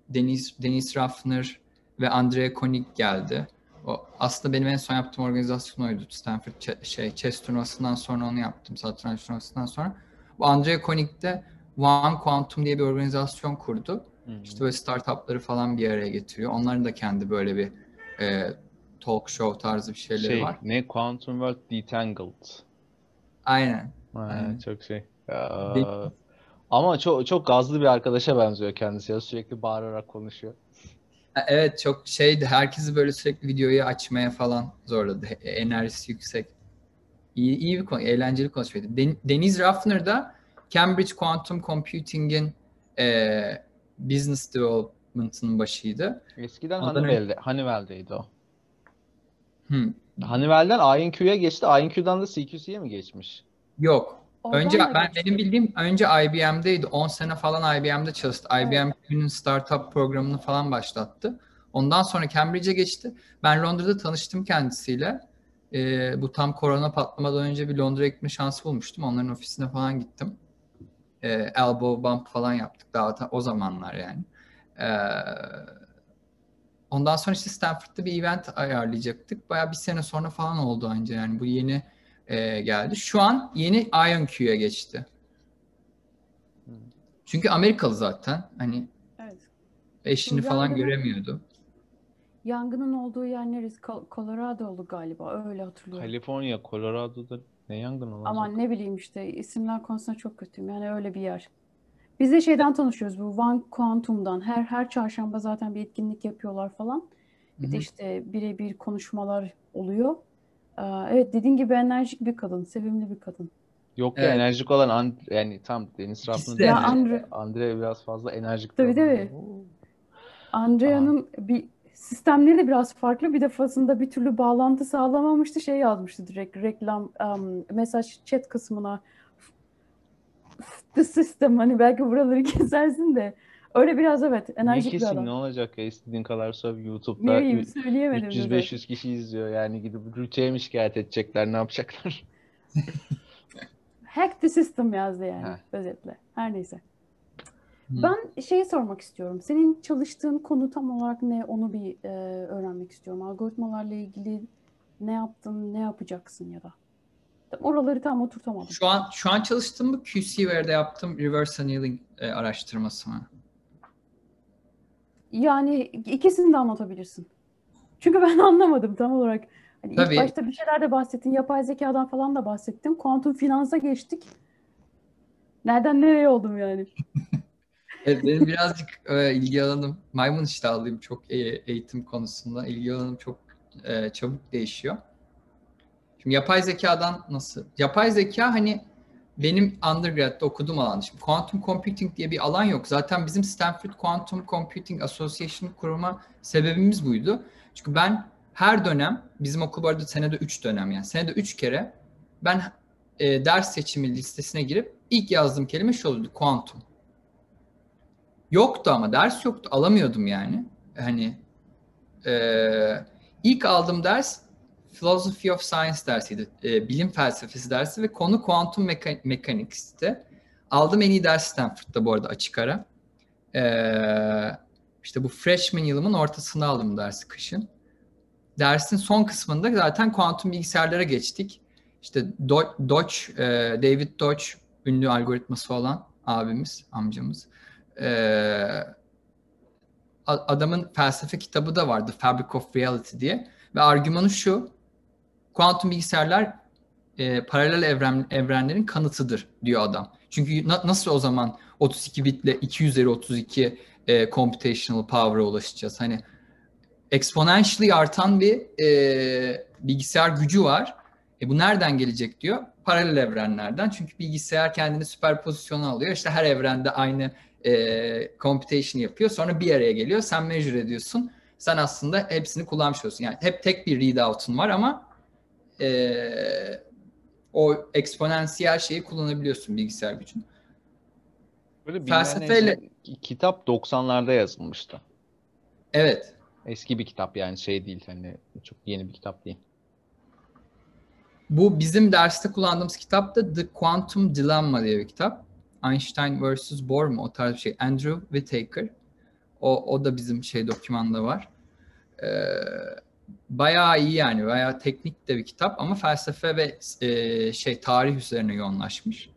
Deniz Deniz Raffner ve Andrea Koenig geldi. O aslında benim en son yaptığım organizasyon oydu. Stanford ch- şey chess turnuvasından sonra onu yaptım. Satranç turnuvasından sonra. Bu Andrea Koenig de One Quantum diye bir organizasyon kurdu. Hmm. İşte böyle startupları falan bir araya getiriyor. Onların da kendi böyle bir e, talk show tarzı bir şeyleri şey, var. Ne Quantum World Detangled. Aynen. Ha, Aynen. Çok şey. Ya, ama çok çok gazlı bir arkadaşa benziyor kendisi ya. Sürekli bağırarak konuşuyor. Evet çok şeydi. Herkesi böyle sürekli videoyu açmaya falan zorladı. Enerjisi yüksek. İyi, iyi bir konu. Eğlenceli konuşmaydı. Deniz Raffner da Cambridge Quantum Computing'in e, business development'ın başıydı. Eskiden Ondan Honeywell'de, Honeywell'deydi o. Hmm. Honeywell'den INQ'ya geçti. INQ'dan da CQC'ye mi geçmiş? Yok. Oradan önce ben geçti. benim bildiğim önce IBM'deydi. 10 sene falan IBM'de çalıştı. IBM Q'nun startup programını falan başlattı. Ondan sonra Cambridge'e geçti. Ben Londra'da tanıştım kendisiyle. Ee, bu tam korona patlamadan önce bir Londra'ya gitme şansı bulmuştum. Onların ofisine falan gittim. Ee, elbow bump falan yaptık daha ta- o zamanlar yani. Ee, ondan sonra işte Stanford'da bir event ayarlayacaktık. Bayağı bir sene sonra falan oldu anca yani bu yeni e, geldi. Şu an yeni IonQ'ya geçti. Çünkü Amerikalı zaten. Hani Evet. eşini Bu falan göremiyordu. Yangının olduğu yer neresi? Col- Colorado'lu galiba. Öyle hatırlıyorum. Kaliforniya, Colorado'da ne yangın olacak? Ama ne bileyim işte isimler konusunda çok kötüyüm. Yani öyle bir yer. Biz de şeyden tanışıyoruz bu One Quantum'dan. Her her çarşamba zaten bir etkinlik yapıyorlar falan. Bir Hı de işte birebir konuşmalar oluyor. Ee, Evet dediğin gibi enerjik bir kadın, sevimli bir kadın. Yok ya Evet. enerjik olan And- yani tam Deniz de Ya de Andre, Andre biraz fazla enerjik Tabii, tabii. Andrea'nın bir sistemleri de biraz farklı. Bir defasında bir türlü bağlantı sağlamamıştı. Şey yazmıştı direkt reklam, um, mesaj chat kısmına the system hani belki buraları kesersin de öyle biraz evet enerjik bir adam. ne olacak ya istediğin kadar söv Ne YouTube'da bileyim ü- söyleyemedim de zaten. 300-500 kişi izliyor yani gidip rütüye mi şikayet edecekler ne yapacaklar? Hack the system yazdı yani Ha. özetle. Her neyse. Ben şeyi sormak istiyorum. Senin çalıştığın konu tam olarak ne? Onu bir e, öğrenmek istiyorum. Algoritmalarla ilgili ne yaptın, ne yapacaksın ya da. Tam Oraları tam oturtamadım. Şu an şu an çalıştığım bu QCWare'de yaptığım reverse annealing e, araştırması mı? Yani ikisini de anlatabilirsin. Çünkü ben anlamadım tam olarak. Hani ilk Tabii. başta bir şeyler de bahsettin. Yapay zekadan falan da bahsettin. Kuantum finansa geçtik. Nereden nereye oldum yani? Evet, benim birazcık e, ilgi alanım maymun iştahlıyım çok e, eğitim konusunda. İlgi alanım çok e, çabuk değişiyor. Şimdi yapay zekadan nasıl? Yapay zeka hani benim undergrad'da okuduğum alan. Şimdi quantum computing diye bir alan yok. Zaten bizim Stanford Quantum Computing Association kurma sebebimiz buydu. Çünkü ben her dönem, bizim okul bu arada senede 3 dönem yani senede 3 kere ben e, ders seçimi listesine girip ilk yazdığım kelime şu oldu, kuantum. Yoktu ama ders yoktu, alamıyordum yani. Hani e, ilk aldığım ders Philosophy of Science dersiydi. E, bilim felsefesi dersi ve konu kuantum meka- mekaniks'ti. Aldım en iyi ders Stanford'da bu arada açık ara. E, işte bu freshman yılımın ortasında aldım dersi kışın. Dersin son kısmında zaten kuantum bilgisayarlara geçtik. İşte Do- Dodge, e, David Dodge ünlü algoritması olan abimiz, amcamız. E, adamın felsefe kitabı da vardı, Fabric of Reality diye. Ve argümanı şu, kuantum bilgisayarlar e, paralel evren, evrenlerin kanıtıdır diyor adam. Çünkü na, nasıl o zaman 32 bitle 2 üzeri 32 e, computational power'a ulaşacağız? Hani exponentially artan bir e, bilgisayar gücü var. E, bu nereden gelecek diyor? Paralel evrenlerden. Çünkü bilgisayar kendini süperpozisyona alıyor. İşte her evrende aynı e, computation yapıyor. Sonra bir araya geliyor. Sen measure ediyorsun. Sen aslında hepsini kullanmış oluyorsun. Yani hep tek bir readout'un var ama e, o eksponansiyel şeyi kullanabiliyorsun bilgisayar gücünü. Böyle Felsefeyle kitap 90'larda yazılmıştı. Evet. Eski bir kitap yani şey değil hani çok yeni bir kitap değil. Bu bizim derste kullandığımız kitap da The Quantum Dilemma diye bir kitap. Einstein vs. Bohr mu o tarz bir şey. Andrew Whittaker. O, o da bizim şey dokümanda var. Ee, bayağı iyi yani. Bayağı teknik de bir kitap ama felsefe ve e, şey tarih üzerine yoğunlaşmış.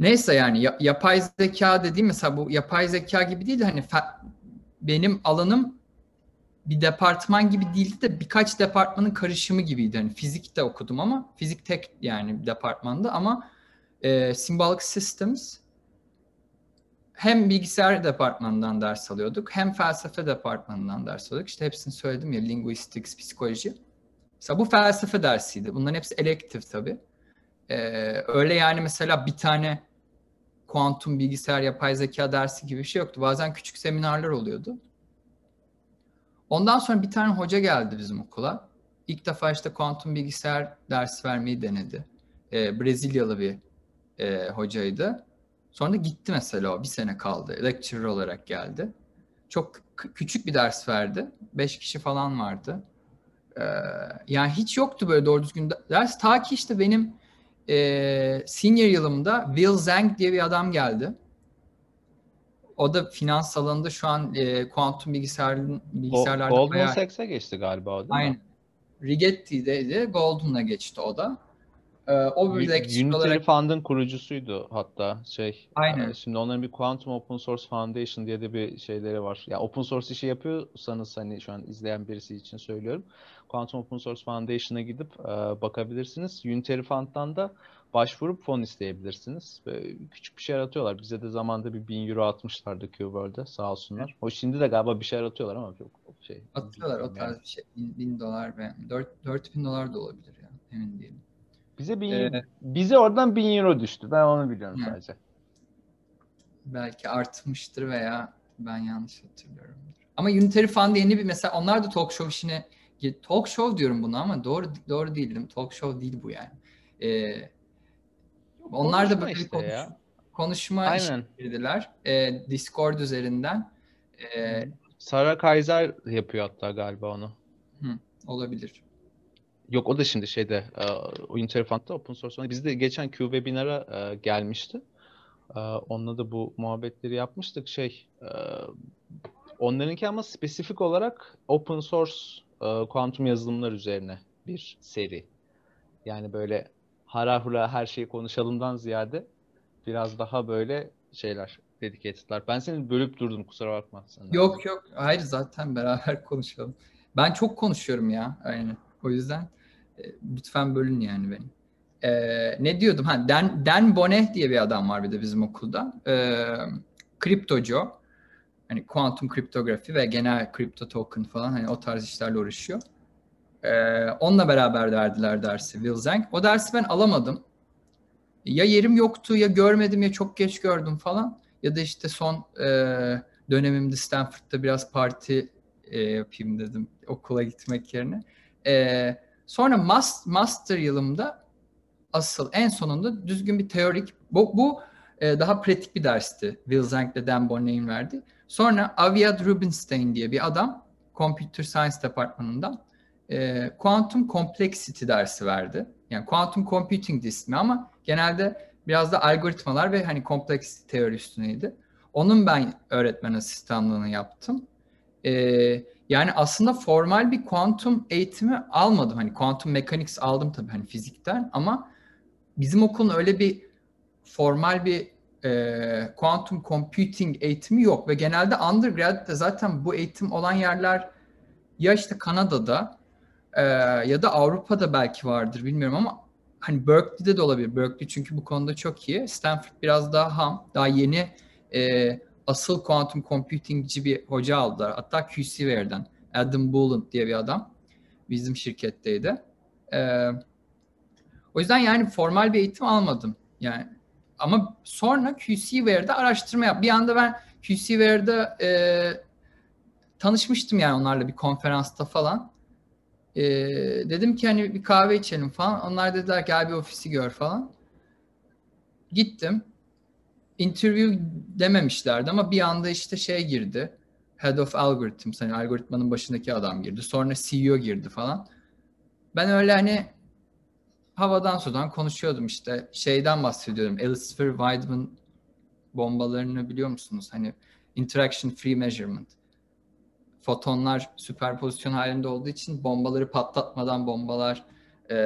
Neyse yani yapay zeka dediğim mesela bu yapay zeka gibi değil de hani benim alanım bir departman gibi değildi de birkaç departmanın karışımı gibiydi. Hani fizik de okudum ama fizik tek yani departmanda ama e, Symbolic Systems hem bilgisayar departmanından ders alıyorduk hem felsefe departmanından ders alıyorduk. İşte hepsini söyledim ya linguistics, psikoloji. Mesela bu felsefe dersiydi. Bunların hepsi elektif tabii. Ee, öyle yani mesela bir tane kuantum bilgisayar yapay zeka dersi gibi bir şey yoktu. Bazen küçük seminerler oluyordu. Ondan sonra bir tane hoca geldi bizim okula. İlk defa işte kuantum bilgisayar dersi vermeyi denedi. Ee, Brezilyalı bir e, hocaydı. Sonra gitti mesela o bir sene kaldı. Lecturer olarak geldi. Çok küçük bir ders verdi. Beş kişi falan vardı. Ee, yani hiç yoktu böyle doğru düzgün ders. Ta ki işte benim e, senior yılımda Will Zhang diye bir adam geldi. O da finans alanında şu an e, kuantum bilgisayarın bilgisayarlarda Goldman bayağı... Sachs'e geçti galiba o değil Aynen. mi? Rigetti'deydi. Goldman'a geçti o da. Ee, o bir Unitary olarak... Fund'ın kurucusuydu hatta şey. Aynen. E, şimdi onların bir Quantum Open Source Foundation diye de bir şeyleri var. Ya open source işi yapıyorsanız hani şu an izleyen birisi için söylüyorum. Quantum Open Source Foundation'a gidip e, bakabilirsiniz. Unitary Fund'dan da başvurup fon isteyebilirsiniz. Ve küçük bir şey aratıyorlar. Bize de zamanda bir bin euro atmışlardı Q-World'e sağ olsunlar. O şimdi de galiba bir şey aratıyorlar ama çok şey. Atıyorlar o tarz yani. bir şey. Bin, bin dolar ve dört, dört bin dolar da olabilir ya. Emin değilim. Bize bin, ee, bize oradan 1000 euro düştü. Ben onu biliyorum hı. sadece. Belki artmıştır veya ben yanlış hatırlıyorum. Ama Unitary Fund yeni bir mesela onlar da talk show işine talk show diyorum buna ama doğru doğru değilim. Talk show değil bu yani. Ee, onlar da böyle işte konuş, ya. konuşma Aynen. girdiler. Ee, Discord üzerinden. Ee, Sara Kaiser yapıyor hatta galiba onu. Hı, olabilir. Yok o da şimdi şeyde o Interfund'da open source. Bizde geçen Q webinara gelmişti. Onunla da bu muhabbetleri yapmıştık. Şey onlarınki ama spesifik olarak open source kuantum yazılımlar üzerine bir seri. Yani böyle hara hura her şeyi konuşalımdan ziyade biraz daha böyle şeyler dedicated'lar. Ben seni bölüp durdum kusura bakma. Sen yok yok hayır zaten beraber konuşalım. Ben çok konuşuyorum ya aynen. O yüzden e, lütfen bölün yani beni. Ee, ne diyordum? Ha, Dan, Dan Boneh diye bir adam var bir de bizim okulda. Ee, kriptocu. Hani kuantum kriptografi ve genel kripto token falan hani o tarz işlerle uğraşıyor. Ee, onunla beraber verdiler dersi Will Zhang. O dersi ben alamadım. ya yerim yoktu ya görmedim ya çok geç gördüm falan. Ya da işte son e, dönemimde Stanford'da biraz parti e, yapayım dedim okula gitmek yerine. E, sonra mas, master yılımda asıl en sonunda düzgün bir teorik bu, bu e, daha pratik bir dersti. Will Zhang ile Dan Bonnet'in verdi. Sonra Aviad Rubinstein diye bir adam Computer Science departmanından e, Quantum Complexity dersi verdi. Yani Quantum Computing ismi ama genelde biraz da algoritmalar ve hani kompleks teori üstüneydi. Onun ben öğretmen asistanlığını yaptım. Ee, yani aslında formal bir kuantum eğitimi almadım. Hani quantum mechanics aldım tabii hani fizikten ama bizim okulun öyle bir formal bir e, quantum computing eğitimi yok ve genelde undergrad'de zaten bu eğitim olan yerler ya işte Kanada'da e, ya da Avrupa'da belki vardır bilmiyorum ama hani Berkeley'de de olabilir. Berkeley çünkü bu konuda çok iyi. Stanford biraz daha ham, daha yeni e, asıl quantum computingci bir hoca aldılar. Hatta QCWare'den Adam Boolant diye bir adam bizim şirketteydi. E, o yüzden yani formal bir eğitim almadım. Yani ama sonra QCWare'de araştırma yap. Bir anda ben QCWare'de e, tanışmıştım yani onlarla bir konferansta falan. E, dedim ki hani bir kahve içelim falan. Onlar dediler gel bir ofisi gör falan. Gittim. Interview dememişlerdi ama bir anda işte şey girdi. Head of Algorithms, hani algoritmanın başındaki adam girdi. Sonra CEO girdi falan. Ben öyle hani havadan sudan konuşuyordum işte. Şeyden bahsediyordum. Elsevier Weidman bombalarını biliyor musunuz? Hani interaction free measurement fotonlar süperpozisyon halinde olduğu için bombaları patlatmadan bombalar e,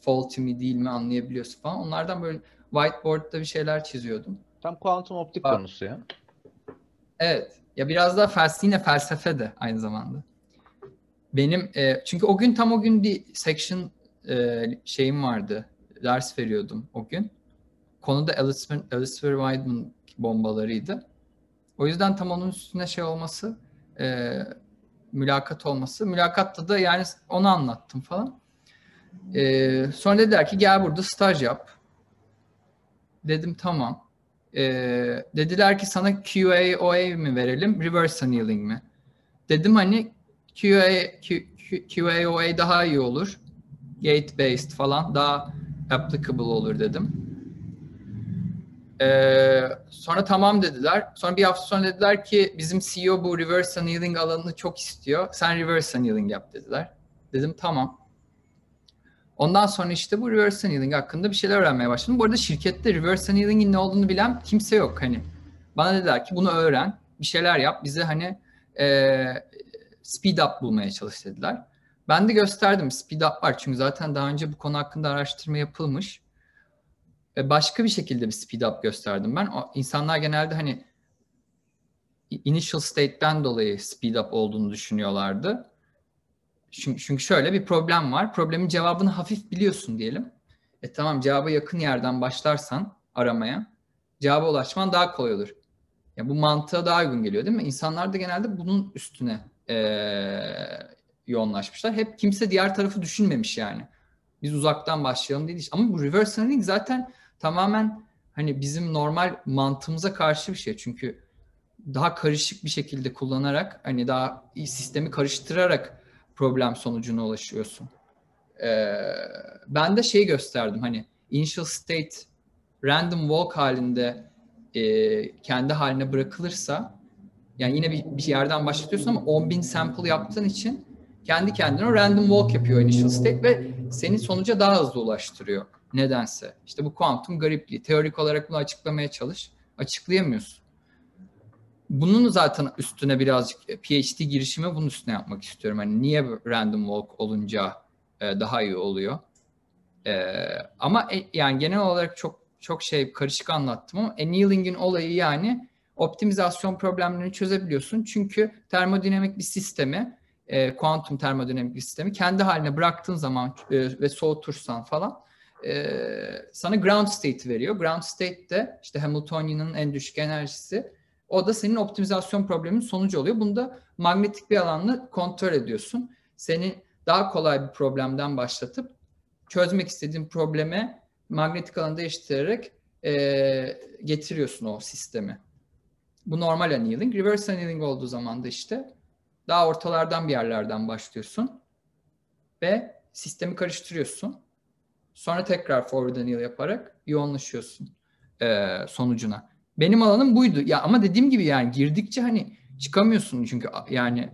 faulty mi değil mi anlayabiliyorsun falan. Onlardan böyle whiteboard'da bir şeyler çiziyordum. Tam kuantum optik Bak. konusu ya. Evet. Ya biraz daha felsefe, yine felsefe de aynı zamanda. Benim e, çünkü o gün tam o gün bir section e, şeyim vardı. Ders veriyordum o gün. Konu da Elsevier Weidman bombalarıydı. O yüzden tam onun üstüne şey olması, e, mülakat olması. Mülakatta da yani onu anlattım falan. E, sonra dediler ki gel burada staj yap. Dedim tamam. E, dediler ki sana QA, OA mi verelim, reverse annealing mi? Dedim hani QA, Q, QA, OA daha iyi olur. Gate based falan daha applicable olur dedim. Ee, sonra tamam dediler. Sonra bir hafta sonra dediler ki bizim CEO bu reverse annealing alanını çok istiyor. Sen reverse annealing yap dediler. Dedim tamam. Ondan sonra işte bu reverse annealing hakkında bir şeyler öğrenmeye başladım. Bu arada şirkette reverse annealing'in ne olduğunu bilen kimse yok hani. Bana dediler ki bunu öğren, bir şeyler yap, bize hani e, speed up bulmaya çalış dediler. Ben de gösterdim speed up var çünkü zaten daha önce bu konu hakkında araştırma yapılmış başka bir şekilde bir speed up gösterdim ben. O, insanlar genelde hani initial state'ten dolayı speed up olduğunu düşünüyorlardı. Çünkü, şöyle bir problem var. Problemin cevabını hafif biliyorsun diyelim. E tamam cevaba yakın yerden başlarsan aramaya cevaba ulaşman daha kolay olur. Ya bu mantığa daha uygun geliyor değil mi? İnsanlar da genelde bunun üstüne ee, yoğunlaşmışlar. Hep kimse diğer tarafı düşünmemiş yani. Biz uzaktan başlayalım değil. Ama bu reverse learning zaten tamamen hani bizim normal mantığımıza karşı bir şey. Çünkü daha karışık bir şekilde kullanarak hani daha sistemi karıştırarak problem sonucuna ulaşıyorsun. Ee, ben de şey gösterdim hani initial state random walk halinde e, kendi haline bırakılırsa yani yine bir, bir yerden başlatıyorsun ama 10.000 sample yaptığın için kendi kendine random walk yapıyor initial state ve seni sonuca daha hızlı ulaştırıyor. Nedense. İşte bu kuantum garipliği. Teorik olarak bunu açıklamaya çalış. Açıklayamıyorsun. Bunun zaten üstüne birazcık e, PhD girişimi bunun üstüne yapmak istiyorum. Hani niye random walk olunca e, daha iyi oluyor. E, ama e, yani genel olarak çok çok şey karışık anlattım ama annealing'in olayı yani optimizasyon problemlerini çözebiliyorsun. Çünkü termodinamik bir sistemi, e, kuantum termodinamik bir sistemi kendi haline bıraktığın zaman e, ve soğutursan falan e, sana ground state veriyor. Ground state de işte Hamiltonian'ın en düşük enerjisi. O da senin optimizasyon probleminin sonucu oluyor. Bunda magnetik bir alanla kontrol ediyorsun. Seni daha kolay bir problemden başlatıp çözmek istediğin probleme manyetik alanı değiştirerek e, getiriyorsun o sistemi. Bu normal annealing. Reverse annealing olduğu zaman da işte daha ortalardan bir yerlerden başlıyorsun ve sistemi karıştırıyorsun. Sonra tekrar forward anneal yaparak yoğunlaşıyorsun e, sonucuna. Benim alanım buydu. Ya ama dediğim gibi yani girdikçe hani çıkamıyorsun çünkü yani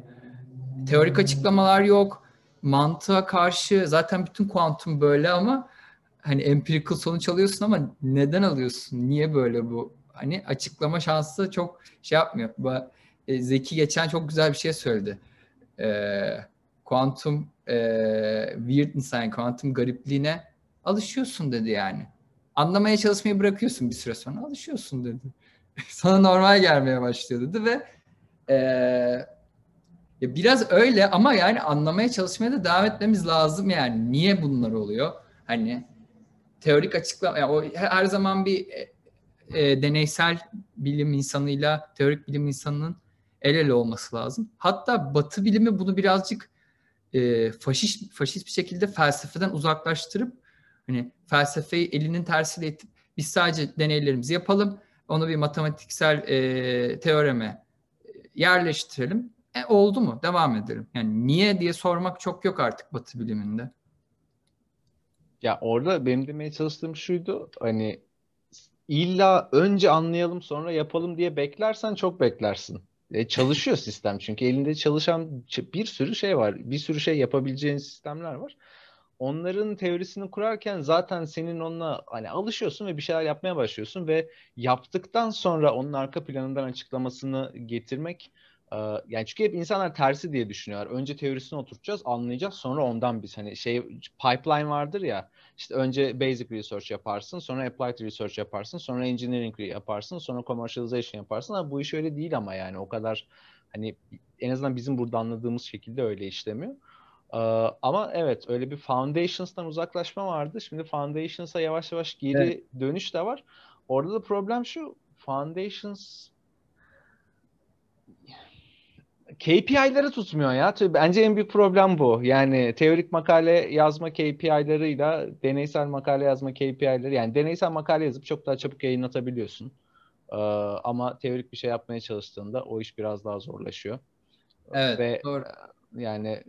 teorik açıklamalar yok. Mantığa karşı zaten bütün kuantum böyle ama hani empirical sonuç alıyorsun ama neden alıyorsun? Niye böyle bu? Hani açıklama şansı çok şey yapmıyor. E, Zeki geçen çok güzel bir şey söyledi. Kuantum e, e, weirdness yani kuantum garipliğine alışıyorsun dedi yani. Anlamaya çalışmayı bırakıyorsun bir süre sonra alışıyorsun dedi. Sana normal gelmeye başlıyor dedi ve e, biraz öyle ama yani anlamaya çalışmaya da devam etmemiz lazım yani. Niye bunlar oluyor? Hani teorik açıklama, yani o her zaman bir e, e, deneysel bilim insanıyla teorik bilim insanının el ele olması lazım. Hatta Batı bilimi bunu birazcık e, faşist faşist bir şekilde felsefeden uzaklaştırıp hani felsefeyi elinin tersiyle itip biz sadece deneylerimizi yapalım, onu bir matematiksel e, teoreme yerleştirelim. E, oldu mu? Devam edelim. Yani niye diye sormak çok yok artık Batı biliminde. Ya orada benim demeye çalıştığım şuydu. Hani illa önce anlayalım sonra yapalım diye beklersen çok beklersin. E, çalışıyor sistem çünkü elinde çalışan bir sürü şey var. Bir sürü şey yapabileceğin sistemler var. Onların teorisini kurarken zaten senin onunla hani alışıyorsun ve bir şeyler yapmaya başlıyorsun ve yaptıktan sonra onun arka planından açıklamasını getirmek yani çünkü hep insanlar tersi diye düşünüyorlar. Önce teorisini oturtacağız, anlayacağız. Sonra ondan biz hani şey pipeline vardır ya. İşte önce basic research yaparsın, sonra applied research yaparsın, sonra engineering yaparsın, sonra commercialization yaparsın. Ama bu iş öyle değil ama yani o kadar hani en azından bizim burada anladığımız şekilde öyle işlemiyor. Ama evet öyle bir foundations'tan uzaklaşma vardı. Şimdi foundations'a yavaş yavaş geri evet. dönüş de var. Orada da problem şu. Foundations KPI'leri tutmuyor ya. Bence en büyük problem bu. Yani teorik makale yazma KPI'larıyla deneysel makale yazma KPI'leri yani deneysel makale yazıp çok daha çabuk yayınlatabiliyorsun. Ee, ama teorik bir şey yapmaya çalıştığında o iş biraz daha zorlaşıyor. Evet, Ve doğru. Yani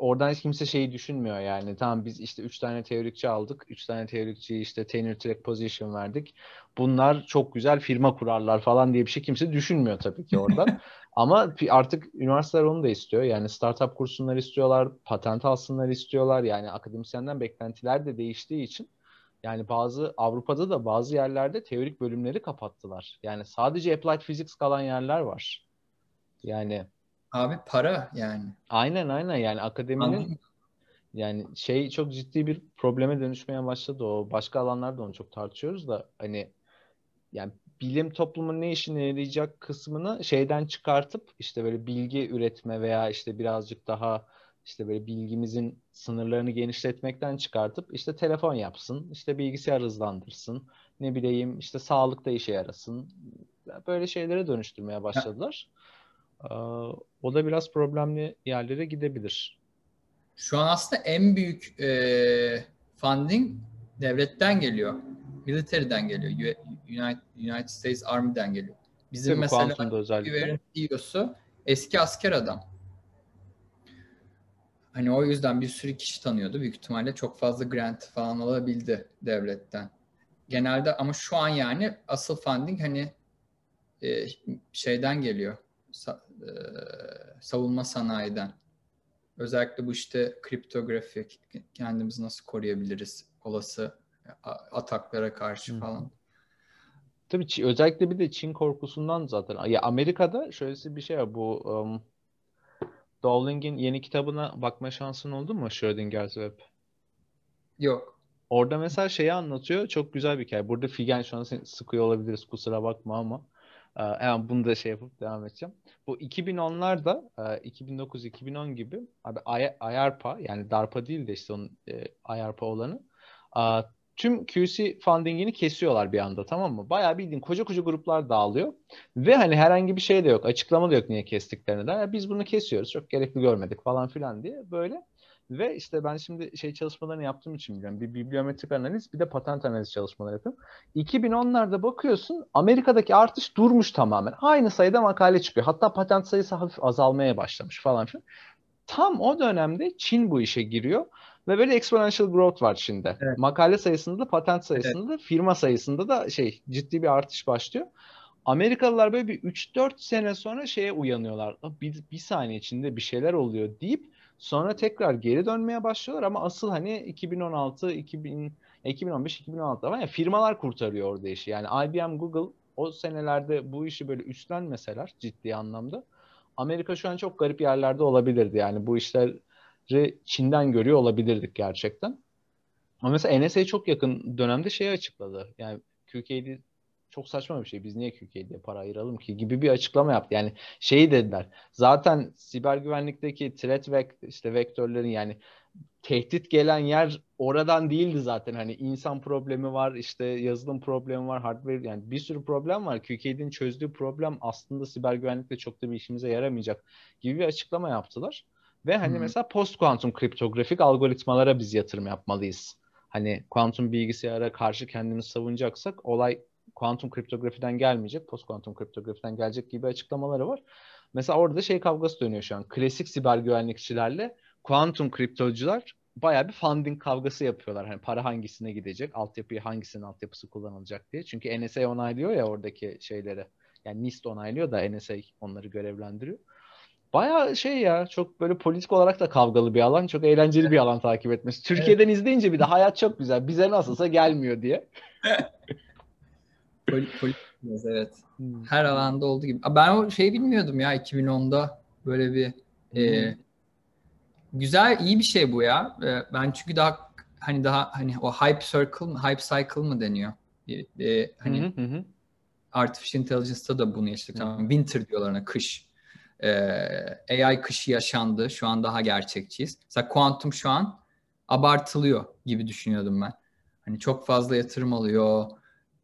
oradan hiç kimse şeyi düşünmüyor yani. Tamam biz işte 3 tane teorikçi aldık. 3 tane teorikçi işte tenure track position verdik. Bunlar çok güzel firma kurarlar falan diye bir şey kimse düşünmüyor tabii ki orada. Ama artık üniversiteler onu da istiyor. Yani startup kursunlar istiyorlar, patent alsınlar istiyorlar. Yani akademisyenden beklentiler de değiştiği için yani bazı Avrupa'da da bazı yerlerde teorik bölümleri kapattılar. Yani sadece applied physics kalan yerler var. Yani Abi para yani. Aynen aynen yani akademinin Anladım. yani şey çok ciddi bir probleme dönüşmeye başladı o. Başka alanlarda onu çok tartışıyoruz da hani yani bilim toplumun ne işine yarayacak kısmını şeyden çıkartıp işte böyle bilgi üretme veya işte birazcık daha işte böyle bilgimizin sınırlarını genişletmekten çıkartıp işte telefon yapsın, işte bilgisayar hızlandırsın, ne bileyim işte sağlıkta işe yarasın. Böyle şeylere dönüştürmeye başladılar. O da biraz problemli yerlere gidebilir. Şu an aslında en büyük e, funding devletten geliyor. Military'den geliyor. United, United States Army'den geliyor. Bizim Tabii, mesela özellikle. CEO'su eski asker adam. Hani o yüzden bir sürü kişi tanıyordu. Büyük ihtimalle çok fazla grant falan alabildi devletten. Genelde ama şu an yani asıl funding hani e, şeyden geliyor savunma sanayiden. Özellikle bu işte kriptografi, kendimizi nasıl koruyabiliriz olası ataklara karşı Hı. falan. Tabii özellikle bir de Çin korkusundan zaten. Ya Amerika'da şöyle bir şey var. Bu um, Dowling'in yeni kitabına bakma şansın oldu mu Schrödinger's Web? Yok. Orada mesela şeyi anlatıyor. Çok güzel bir hikaye. Burada Figen şu an sıkıyor olabiliriz. Kusura bakma ama. Hemen bunu da şey yapıp devam edeceğim. Bu 2010'larda 2009-2010 gibi abi IARPA yani DARPA değil de işte onun e, IARPA olanı tüm QC fundingini kesiyorlar bir anda tamam mı? Bayağı bildiğin koca koca gruplar dağılıyor. Ve hani herhangi bir şey de yok. Açıklama da yok niye kestiklerini de. biz bunu kesiyoruz. Çok gerekli görmedik falan filan diye böyle. Ve işte ben şimdi şey çalışmalarını yaptığım için biliyorum. Bir bibliometrik analiz bir de patent analiz çalışmaları yapıyorum. 2010'larda bakıyorsun Amerika'daki artış durmuş tamamen. Aynı sayıda makale çıkıyor. Hatta patent sayısı hafif azalmaya başlamış falan filan. Tam o dönemde Çin bu işe giriyor ve böyle exponential growth var Çin'de. Evet. Makale sayısında da patent sayısında evet. da firma sayısında da şey ciddi bir artış başlıyor. Amerikalılar böyle bir 3-4 sene sonra şeye uyanıyorlar. Bir, bir saniye içinde bir şeyler oluyor deyip sonra tekrar geri dönmeye başlıyorlar ama asıl hani 2016, 2000, 2015, 2016 var ya firmalar kurtarıyor orada işi. Yani IBM, Google o senelerde bu işi böyle üstlenmeseler ciddi anlamda Amerika şu an çok garip yerlerde olabilirdi. Yani bu işleri Çin'den görüyor olabilirdik gerçekten. Ama mesela NSA çok yakın dönemde şeyi açıkladı. Yani QKD çok saçma bir şey. Biz niye QKD'ye para ayıralım ki gibi bir açıklama yaptı. Yani şeyi dediler. Zaten siber güvenlikteki threat vek işte vektörlerin yani tehdit gelen yer oradan değildi zaten. Hani insan problemi var, işte yazılım problemi var, hardware yani bir sürü problem var. QKD'nin çözdüğü problem aslında siber güvenlikte çok da bir işimize yaramayacak gibi bir açıklama yaptılar. Ve hani hmm. mesela post kuantum kriptografik algoritmalara biz yatırım yapmalıyız. Hani kuantum bilgisayara karşı kendimizi savunacaksak olay kuantum kriptografiden gelmeyecek, post kuantum kriptografiden gelecek gibi açıklamaları var. Mesela orada şey kavgası dönüyor şu an. Klasik siber güvenlikçilerle kuantum kriptocular bayağı bir funding kavgası yapıyorlar. Hani para hangisine gidecek, altyapıyı hangisinin altyapısı kullanılacak diye. Çünkü NSA onaylıyor ya oradaki şeyleri. Yani NIST onaylıyor da NSA onları görevlendiriyor. Baya şey ya çok böyle politik olarak da kavgalı bir alan. Çok eğlenceli bir alan takip etmesi. Türkiye'den evet. izleyince bir de hayat çok güzel. Bize nasılsa gelmiyor diye. politik evet. Hmm. Her alanda olduğu gibi. Ben o şeyi bilmiyordum ya 2010'da böyle bir e, güzel iyi bir şey bu ya. E, ben çünkü daha hani daha hani o hype circle hype cycle mı deniyor? E, e, hani hı hı. artificial intelligence'da da bunu yaşadık. Tamam. Winter diyorlar ona kış. Ee, AI kışı yaşandı. Şu an daha gerçekçiyiz. Mesela kuantum şu an abartılıyor gibi düşünüyordum ben. Hani çok fazla yatırım alıyor.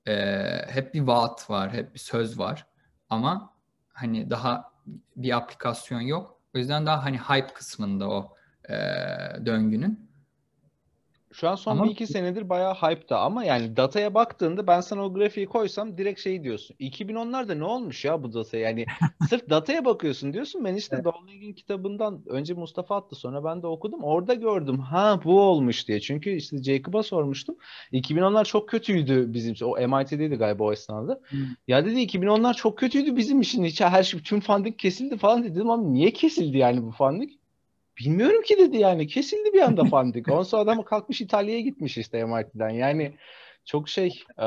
Ee, hep bir vaat var, hep bir söz var. Ama hani daha bir aplikasyon yok. O yüzden daha hani hype kısmında o e, döngünün. Şu an son ama... bir iki senedir bayağı hype'da ama yani dataya baktığında ben sana o grafiği koysam direkt şey diyorsun. 2010'larda ne olmuş ya bu data? Yani sırf dataya bakıyorsun diyorsun. Ben işte evet. Dowling'in kitabından önce Mustafa attı sonra ben de okudum. Orada gördüm ha bu olmuş diye. Çünkü işte Jacob'a sormuştum. 2010'lar çok kötüydü bizim için. O MIT'deydi galiba o esnada. Hmm. Ya dedi 2010'lar çok kötüydü bizim için. Hiç her şey tüm funding kesildi falan dedim ama niye kesildi yani bu funding? Bilmiyorum ki dedi yani. Kesildi bir anda funding. Ondan sonra adam kalkmış İtalya'ya gitmiş işte MIT'den. Yani çok şey e,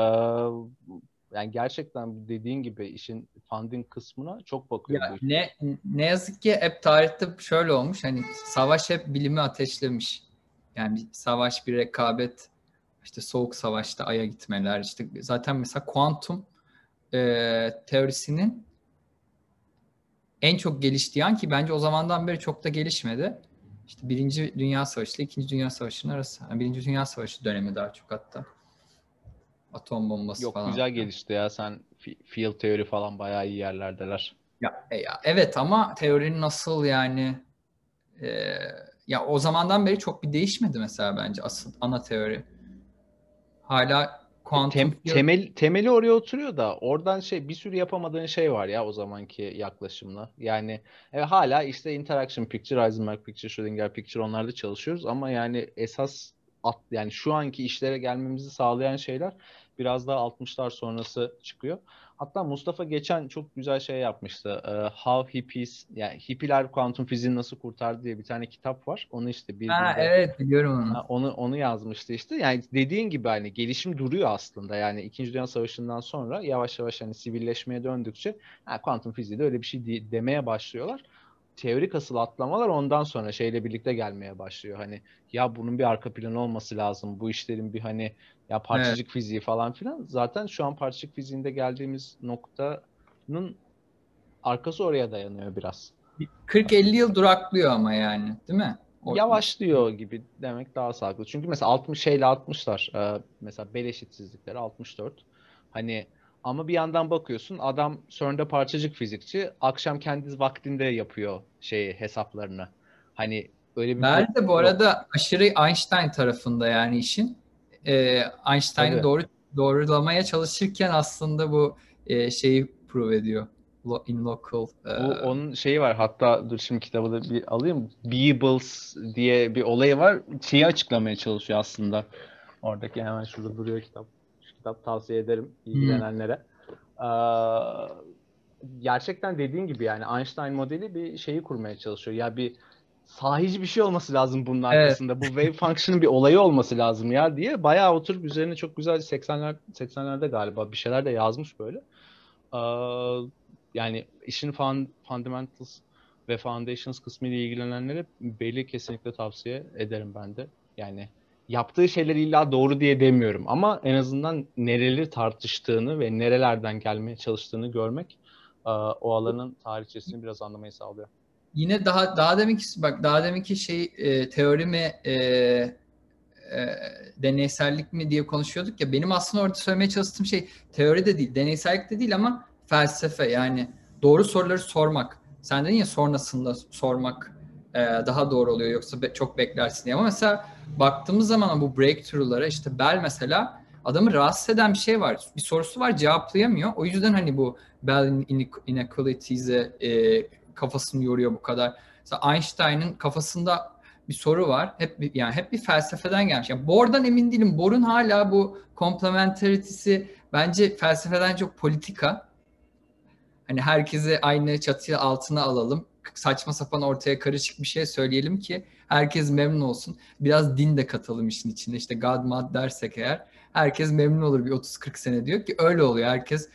yani gerçekten dediğin gibi işin funding kısmına çok bakıyor. Ya ne ne yazık ki hep tarihte şöyle olmuş. Hani savaş hep bilimi ateşlemiş. Yani bir savaş bir rekabet işte soğuk savaşta aya gitmeler işte zaten mesela kuantum e, teorisinin en çok geliştiği an ki bence o zamandan beri çok da gelişmedi. İşte Birinci Dünya Savaşı ile İkinci Dünya Savaşı'nın arası. Yani Birinci Dünya Savaşı dönemi daha çok hatta. Atom bombası Yok, falan. Yok güzel gelişti ya. Sen field teori falan bayağı iyi yerlerdeler. Ya, e, ya evet ama teorinin nasıl yani e, ya o zamandan beri çok bir değişmedi mesela bence asıl ana teori. Hala Kuantum Tem, temel, temeli oraya oturuyor da oradan şey bir sürü yapamadığın şey var ya o zamanki yaklaşımla. Yani evet, hala işte interaction picture, Heisenberg picture, Schrödinger picture onlarda çalışıyoruz ama yani esas at, yani şu anki işlere gelmemizi sağlayan şeyler biraz daha 60'lar sonrası çıkıyor. Hatta Mustafa geçen çok güzel şey yapmıştı. Uh, How Hippies, yani hippiler kuantum fiziğini nasıl kurtardı diye bir tane kitap var. Onu işte bir ha, evet biliyorum onu. onu onu yazmıştı işte. Yani dediğin gibi hani gelişim duruyor aslında. Yani 2. Dünya Savaşı'ndan sonra yavaş yavaş hani sivilleşmeye döndükçe ha, kuantum fiziği de öyle bir şey de, demeye başlıyorlar teorik asıl atlamalar ondan sonra şeyle birlikte gelmeye başlıyor. Hani ya bunun bir arka planı olması lazım. Bu işlerin bir hani ya parçacık evet. fiziği falan filan. Zaten şu an parçacık fiziğinde geldiğimiz noktanın arkası oraya dayanıyor biraz. 40-50 yıl duraklıyor ama yani değil mi? O... Yavaşlıyor gibi demek daha sağlıklı. Çünkü mesela 60 şeyle 60'lar e, mesela bel eşitsizlikleri 64. Hani ama bir yandan bakıyorsun adam CERN'de parçacık fizikçi akşam kendi vaktinde yapıyor şeyi hesaplarını. Hani öyle bir Bell de bu arada aşırı Einstein tarafında yani işin. Ee, Einstein'ı doğru doğrulamaya çalışırken aslında bu e, şeyi prove ediyor. In local. E... Onun şeyi var. Hatta dur şimdi kitabı da bir alayım. Beebles diye bir olayı var. Şeyi açıklamaya çalışıyor aslında. Oradaki hemen şurada duruyor kitap. Kitap tavsiye ederim ilgilenenlere. Hmm. Ee, gerçekten dediğin gibi yani Einstein modeli bir şeyi kurmaya çalışıyor. Ya bir sahici bir şey olması lazım bunun arkasında. Evet. Bu wave function'ın bir olayı olması lazım ya diye bayağı oturup üzerine çok güzel 80'ler 80'lerde galiba bir şeyler de yazmış böyle. Ee, yani işin fun, fundamentals ve foundations kısmı ile ilgilenenlere belli kesinlikle tavsiye ederim ben de. Yani yaptığı şeyler illa doğru diye demiyorum ama en azından nereleri tartıştığını ve nerelerden gelmeye çalıştığını görmek o alanın tarihçesini biraz anlamayı sağlıyor. Yine daha daha deminki bak daha deminki şey e, teori mi e, e, deneysellik mi diye konuşuyorduk ya benim aslında orada söylemeye çalıştığım şey teori de değil, deneysellik de değil ama felsefe yani doğru soruları sormak. Sen dedin ya sonrasında sormak e, daha doğru oluyor yoksa be, çok beklersin diye. Ama mesela baktığımız zaman bu breakthrough'lara işte Bell mesela adamı rahatsız eden bir şey var. Bir sorusu var cevaplayamıyor. O yüzden hani bu Bell inequalities'e e, kafasını yoruyor bu kadar. Mesela Einstein'ın kafasında bir soru var. Hep bir, yani hep bir felsefeden gelmiş. Yani Bohr'dan emin değilim. Bohr'un hala bu komplementarity'si bence felsefeden çok politika. Hani herkesi aynı çatı altına alalım. Saçma sapan ortaya karışık bir şey söyleyelim ki herkes memnun olsun. Biraz din de katalım işin içinde. İşte God mad dersek eğer herkes memnun olur bir 30-40 sene diyor ki öyle oluyor. Herkes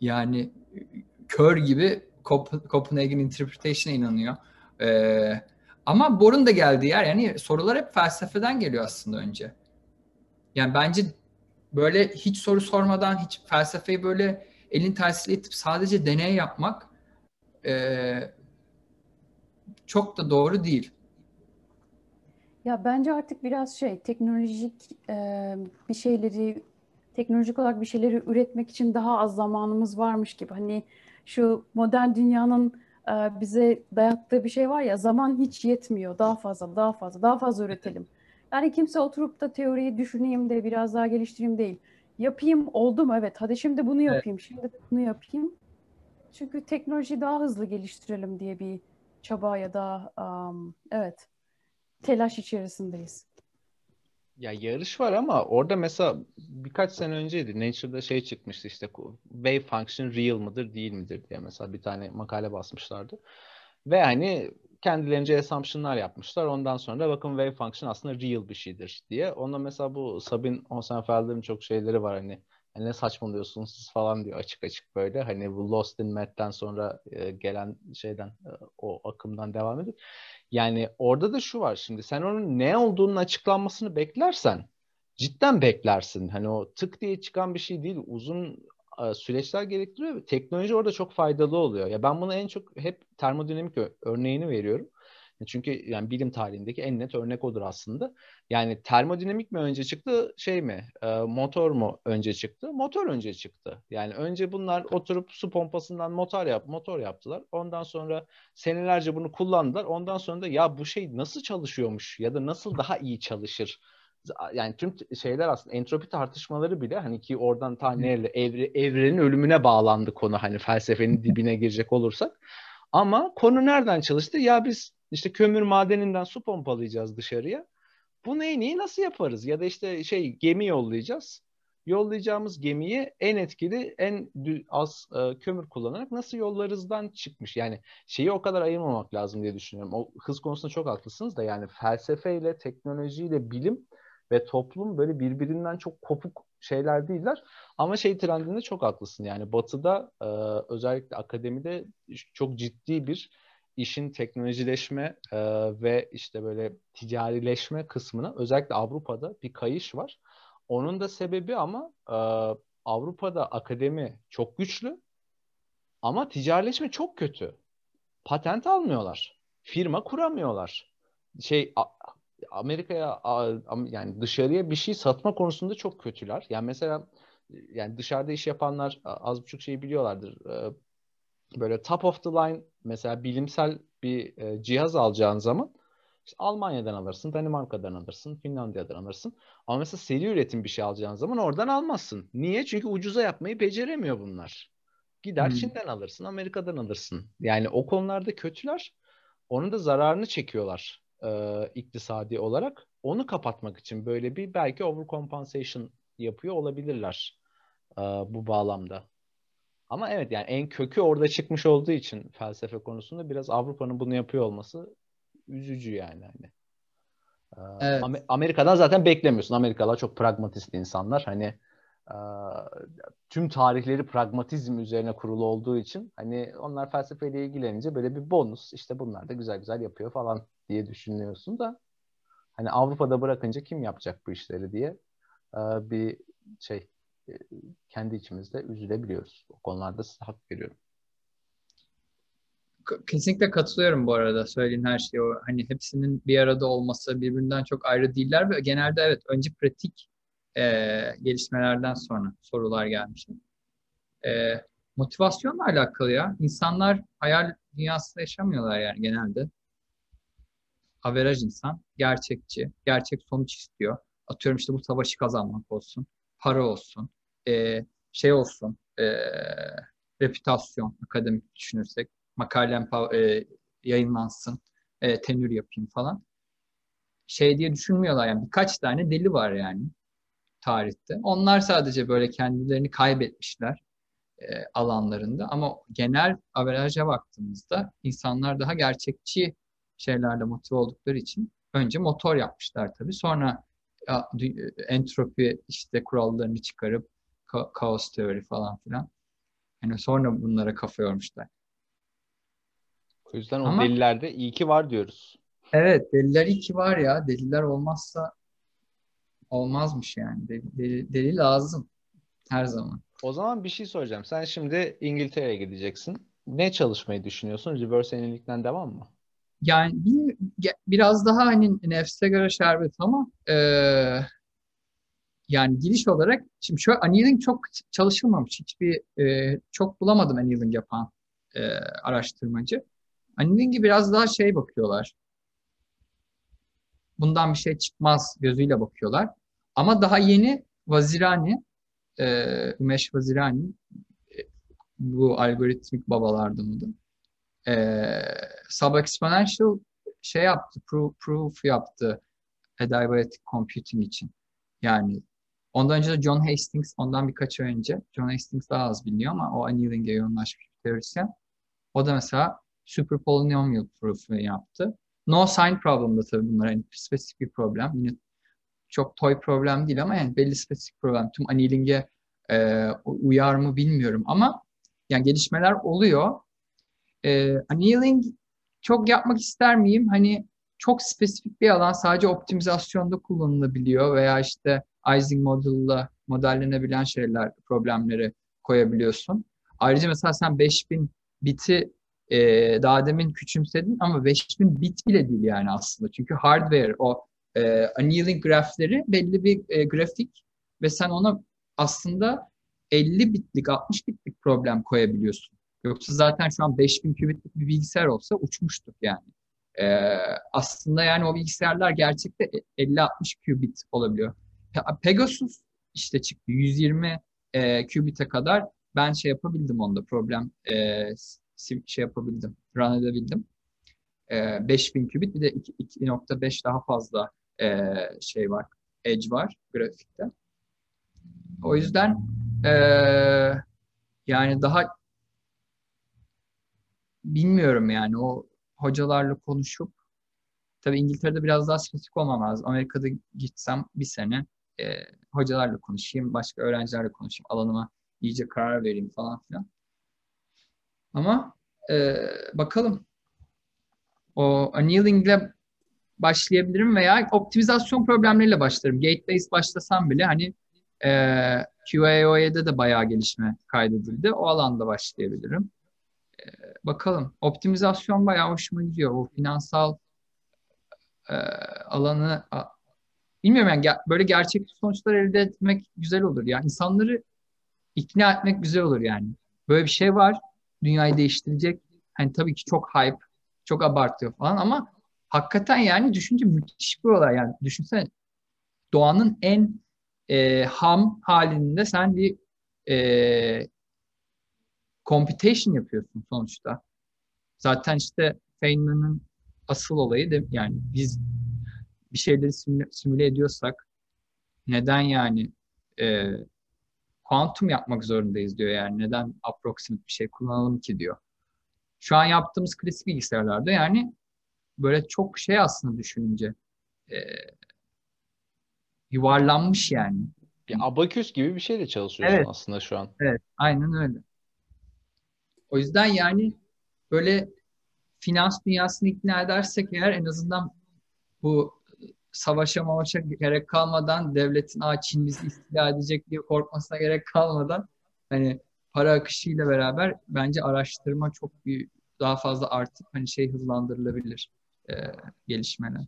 yani kör gibi Copenhagen Interpretation'a inanıyor. Ee, ama Bor'un da geldiği yer yani sorular hep felsefeden geliyor aslında önce. Yani bence böyle hiç soru sormadan hiç felsefeyi böyle elin tersiyle itip sadece deney yapmak e, çok da doğru değil. Ya bence artık biraz şey teknolojik e, bir şeyleri teknolojik olarak bir şeyleri üretmek için daha az zamanımız varmış gibi. Hani şu modern dünyanın e, bize dayattığı bir şey var ya zaman hiç yetmiyor. Daha fazla, daha fazla, daha fazla üretelim. Yani kimse oturup da teoriyi düşüneyim de biraz daha geliştireyim değil. Yapayım oldu mu? Evet. Hadi şimdi bunu yapayım. Evet. Şimdi bunu yapayım. Çünkü teknolojiyi daha hızlı geliştirelim diye bir çaba ya da um, evet telaş içerisindeyiz. Ya yarış var ama orada mesela birkaç sene önceydi Nature'da şey çıkmıştı işte wave function real mıdır değil midir diye mesela bir tane makale basmışlardı. Ve hani kendilerince assumption'lar yapmışlar. Ondan sonra da bakın wave function aslında real bir şeydir diye. Onda mesela bu Sabin Hosenfeld'in çok şeyleri var hani yani ne saçmalıyorsunuz siz falan diyor açık açık böyle. Hani bu Lost in Math'ten sonra e, gelen şeyden e, o akımdan devam ediyor. Yani orada da şu var şimdi sen onun ne olduğunun açıklanmasını beklersen cidden beklersin. Hani o tık diye çıkan bir şey değil. Uzun e, süreçler gerektiriyor. Teknoloji orada çok faydalı oluyor. Ya ben bunu en çok hep termodinamik örneğini veriyorum. Çünkü yani bilim tarihindeki en net örnek odur aslında. Yani termodinamik mi önce çıktı, şey mi, e, motor mu önce çıktı? Motor önce çıktı. Yani önce bunlar oturup su pompasından motor yap, motor yaptılar. Ondan sonra senelerce bunu kullandılar. Ondan sonra da ya bu şey nasıl çalışıyormuş ya da nasıl daha iyi çalışır? yani tüm şeyler aslında entropi tartışmaları bile hani ki oradan ta neyle evre, evrenin ölümüne bağlandı konu hani felsefenin dibine girecek olursak. Ama konu nereden çalıştı? Ya biz işte kömür madeninden su pompalayacağız dışarıya. Bunu en iyi nasıl yaparız? Ya da işte şey gemi yollayacağız. Yollayacağımız gemiyi en etkili, en az e, kömür kullanarak nasıl yollarızdan çıkmış. Yani şeyi o kadar ayırmamak lazım diye düşünüyorum. O hız konusunda çok haklısınız da yani felsefeyle, teknolojiyle bilim ve toplum böyle birbirinden çok kopuk şeyler değiller. Ama şey trendinde çok haklısın. Yani batıda e, özellikle akademide çok ciddi bir işin teknolojileşme e, ve işte böyle ticarileşme kısmına özellikle Avrupa'da bir kayış var. Onun da sebebi ama e, Avrupa'da akademi çok güçlü ama ticarileşme çok kötü. Patent almıyorlar. Firma kuramıyorlar. Şey Amerika'ya yani dışarıya bir şey satma konusunda çok kötüler. Yani mesela yani dışarıda iş yapanlar az buçuk şey biliyorlardır. Böyle top of the line mesela bilimsel bir e, cihaz alacağın zaman İşte Almanya'dan alırsın, Danimarka'dan alırsın, Finlandiya'dan alırsın. Ama mesela seri üretim bir şey alacağın zaman oradan almazsın. Niye? Çünkü ucuza yapmayı beceremiyor bunlar. Gider hmm. Çin'den alırsın, Amerika'dan alırsın. Yani o konularda kötüler. Onun da zararını çekiyorlar e, iktisadi olarak. Onu kapatmak için böyle bir belki overcompensation yapıyor olabilirler e, bu bağlamda. Ama evet yani en kökü orada çıkmış olduğu için felsefe konusunda biraz Avrupa'nın bunu yapıyor olması üzücü yani hani. Evet. Amerika'dan zaten beklemiyorsun. Amerikalılar çok pragmatist insanlar. Hani tüm tarihleri pragmatizm üzerine kurulu olduğu için hani onlar felsefeyle ilgilenince böyle bir bonus işte bunlar da güzel güzel yapıyor falan diye düşünüyorsun da hani Avrupa'da bırakınca kim yapacak bu işleri diye bir şey kendi içimizde üzülebiliyoruz. O konularda size hak veriyorum. Kesinlikle katılıyorum bu arada söylediğin her şey. O hani hepsinin bir arada olması birbirinden çok ayrı değiller ve genelde evet önce pratik e, gelişmelerden sonra sorular gelmiş. E, motivasyonla alakalı ya. İnsanlar hayal dünyasında yaşamıyorlar yani genelde. Averaj insan, gerçekçi, gerçek sonuç istiyor. Atıyorum işte bu savaşı kazanmak olsun, para olsun, e, şey olsun, e, reputasyon, akademik düşünürsek, makalem e, yayınlansın, e, tenür yapayım falan. Şey diye düşünmüyorlar yani birkaç tane deli var yani tarihte. Onlar sadece böyle kendilerini kaybetmişler e, alanlarında ama genel averaja baktığımızda insanlar daha gerçekçi şeylerle motive oldukları için önce motor yapmışlar tabii. Sonra entropi işte kurallarını çıkarıp ka- kaos teori falan filan. Yani sonra bunlara kafa yormuşlar. O yüzden o Ama, delillerde iyi ki var diyoruz. Evet deliller iyi ki var ya. Deliller olmazsa olmazmış yani. Deli, deli, deli lazım her zaman. O zaman bir şey soracağım. Sen şimdi İngiltere'ye gideceksin. Ne çalışmayı düşünüyorsun? Reverse annelikten devam mı? Yani bir, biraz daha hani nefse göre şerbet ama e, yani giriş olarak şimdi şöyle annealing çok çalışılmamış. Hiçbir e, çok bulamadım annealing yapan e, araştırmacı. Anneling'i biraz daha şey bakıyorlar. Bundan bir şey çıkmaz gözüyle bakıyorlar. Ama daha yeni Vazirani, e, Ümeş Vazirani e, bu algoritmik babalardan. E, Sub-exponential şey yaptı, proof, proof yaptı adiabatic computing için. Yani ondan önce de John Hastings, ondan birkaç ay önce. John Hastings daha az biliniyor ama o anneling'e yoğunlaşmış bir teorisyen. O da mesela super polynomial proof'u yaptı. No sign problem da tabii bunlar yani spesifik bir problem. Yine çok toy problem değil ama yani belli spesifik problem. Tüm annealing'e e, uyar mı bilmiyorum ama yani gelişmeler oluyor. E, annealing çok yapmak ister miyim? Hani çok spesifik bir alan sadece optimizasyonda kullanılabiliyor veya işte Ising model'la modellenebilen şeyler, problemleri koyabiliyorsun. Ayrıca mesela sen 5000 biti e, daha demin küçümsedin ama 5000 bit bile değil yani aslında. Çünkü hardware o e, annealing grafleri belli bir e, grafik ve sen ona aslında 50 bitlik 60 bitlik problem koyabiliyorsun. Yoksa zaten şu an 5000 qubitlik bir bilgisayar olsa uçmuştuk yani. Ee, aslında yani o bilgisayarlar gerçekte 50-60 qubit olabiliyor. Pegasus işte çıktı 120 e, qubit'e kadar ben şey yapabildim onda problem e, şey yapabildim, run edebildim. E, 5000 qubit bir de 2.5 daha fazla e, şey var, edge var grafikte. O yüzden e, yani daha bilmiyorum yani o hocalarla konuşup tabii İngiltere'de biraz daha spesifik olmam lazım. Amerika'da gitsem bir sene e, hocalarla konuşayım, başka öğrencilerle konuşayım, alanıma iyice karar vereyim falan filan. Ama e, bakalım. O annealing'le başlayabilirim veya optimizasyon problemleriyle başlarım. Gate-based başlasam bile hani e, QAO'da da bayağı gelişme kaydedildi. O alanda başlayabilirim. Bakalım. Optimizasyon bayağı hoşuma gidiyor. O finansal e, alanı a, bilmiyorum yani ge- böyle gerçek sonuçlar elde etmek güzel olur. Yani insanları ikna etmek güzel olur yani. Böyle bir şey var. Dünyayı değiştirecek. Hani tabii ki çok hype, çok abartıyor falan ama hakikaten yani düşünce müthiş bir olay. Yani düşünsene doğanın en e, ham halinde sen bir e, computation yapıyorsun sonuçta. Zaten işte Feynman'ın asıl olayı da yani biz bir şeyleri simüle, simüle ediyorsak neden yani e, kuantum yapmak zorundayız diyor yani neden approximate bir şey kullanalım ki diyor. Şu an yaptığımız klasik bilgisayarlarda yani böyle çok şey aslında düşününce e, yuvarlanmış yani. Bir abaküs gibi bir şeyle çalışıyorsun Evet. aslında şu an. Evet, aynen öyle. O yüzden yani böyle finans dünyasını ikna edersek eğer en azından bu savaşa mavaşa gerek kalmadan devletin Aa, Çin bizi istila edecek diye korkmasına gerek kalmadan hani para akışıyla beraber bence araştırma çok bir daha fazla artıp hani şey hızlandırılabilir e, gelişmeler.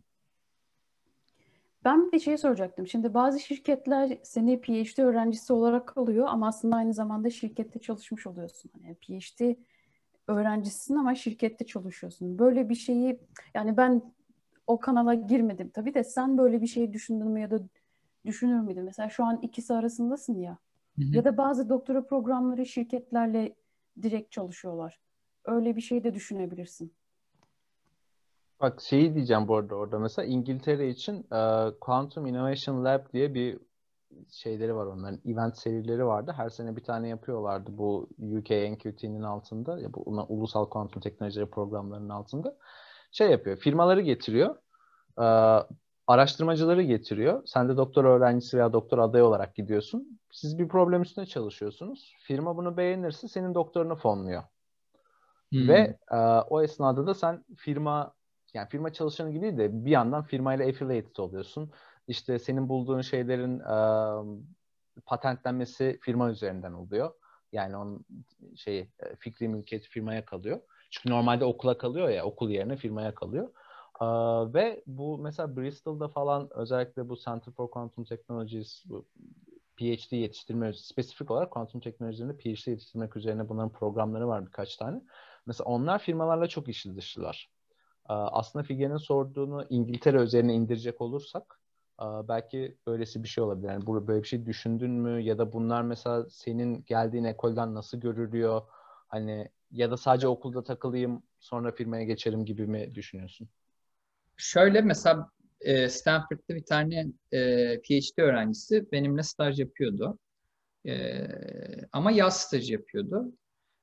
Ben bir de şey soracaktım. Şimdi bazı şirketler seni PhD öğrencisi olarak alıyor ama aslında aynı zamanda şirkette çalışmış oluyorsun. Hani PhD öğrencisisin ama şirkette çalışıyorsun. Böyle bir şeyi yani ben o kanala girmedim tabii de sen böyle bir şeyi düşündün mü ya da düşünür müydün? Mesela şu an ikisi arasındasın ya. Hı hı. Ya da bazı doktora programları şirketlerle direkt çalışıyorlar. Öyle bir şey de düşünebilirsin. Bak şeyi diyeceğim bu arada orada mesela İngiltere için e, Quantum Innovation Lab diye bir şeyleri var onların. Event serileri vardı. Her sene bir tane yapıyorlardı bu UK NQT'nin altında. Ya bu ulusal kuantum teknolojileri programlarının altında. Şey yapıyor. Firmaları getiriyor. e, araştırmacıları getiriyor. Sen de doktor öğrencisi veya doktor adayı olarak gidiyorsun. Siz bir problem üstüne çalışıyorsunuz. Firma bunu beğenirse senin doktorunu fonluyor. Hmm. Ve e, o esnada da sen firma yani firma çalışanı gibi değil de bir yandan firmayla affiliated oluyorsun. İşte senin bulduğun şeylerin e, patentlenmesi firma üzerinden oluyor. Yani onun şeyi fikri mülkiyeti firmaya kalıyor. Çünkü normalde okula kalıyor ya okul yerine firmaya kalıyor. E, ve bu mesela Bristol'da falan özellikle bu Center for Quantum Technologies bu PhD yetiştirme spesifik olarak kuantum teknolojilerinde PhD yetiştirmek üzerine bunların programları var birkaç tane. Mesela onlar firmalarla çok işli dışlılar. Ee, Aslında Figen'in sorduğunu İngiltere üzerine indirecek olursak e, belki böylesi bir şey olabilir. Yani böyle bir şey düşündün mü ya da bunlar mesela senin geldiğin ekolden nasıl görülüyor? Hani ya da sadece okulda takılayım sonra firmaya geçerim gibi mi düşünüyorsun? Şöyle mesela e, Stanford'da bir tane e, PhD öğrencisi benimle staj yapıyordu. Ama yaz stajı yapıyordu.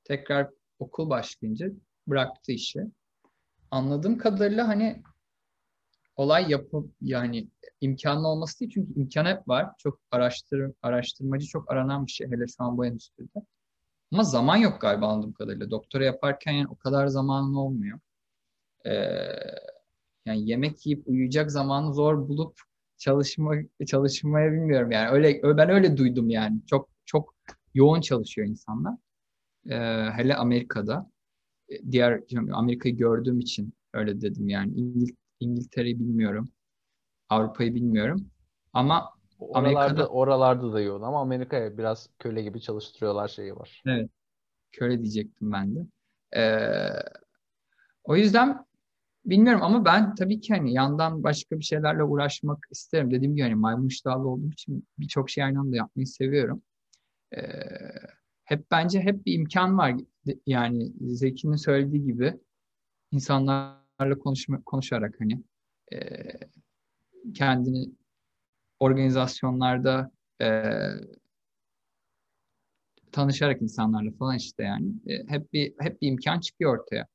Tekrar okul başlayınca bıraktı işi. Anladığım kadarıyla hani olay yapı yani imkanlı olması değil çünkü imkan hep var. Çok araştır araştırmacı çok aranan bir şey hele şu an bu endüstride. Ama zaman yok galiba anladığım kadarıyla. Doktora yaparken yani o kadar zamanın olmuyor. Ee, yani yemek yiyip uyuyacak zamanı zor bulup çalışma çalışmaya bilmiyorum yani öyle ben öyle duydum yani çok çok yoğun çalışıyor insanlar Ee, hele Amerika'da diğer Amerika'yı gördüğüm için öyle dedim yani İngil- İngiltere'yi bilmiyorum Avrupa'yı bilmiyorum ama Oralarda Amerika'da- oralarda da yoğun ama Amerika'ya biraz köle gibi çalıştırıyorlar şeyi var. köle diyecektim ben de Ee, o yüzden bilmiyorum ama ben tabii ki hani yandan başka bir şeylerle uğraşmak isterim. Dediğim gibi hani maymun iştahlı olduğum için birçok şey aynı anda yapmayı seviyorum. Ee, hep bence hep bir imkan var. Yani Zeki'nin söylediği gibi insanlarla konuşma, konuşarak hani e, kendini organizasyonlarda e, tanışarak insanlarla falan işte yani e, hep bir hep bir imkan çıkıyor ortaya.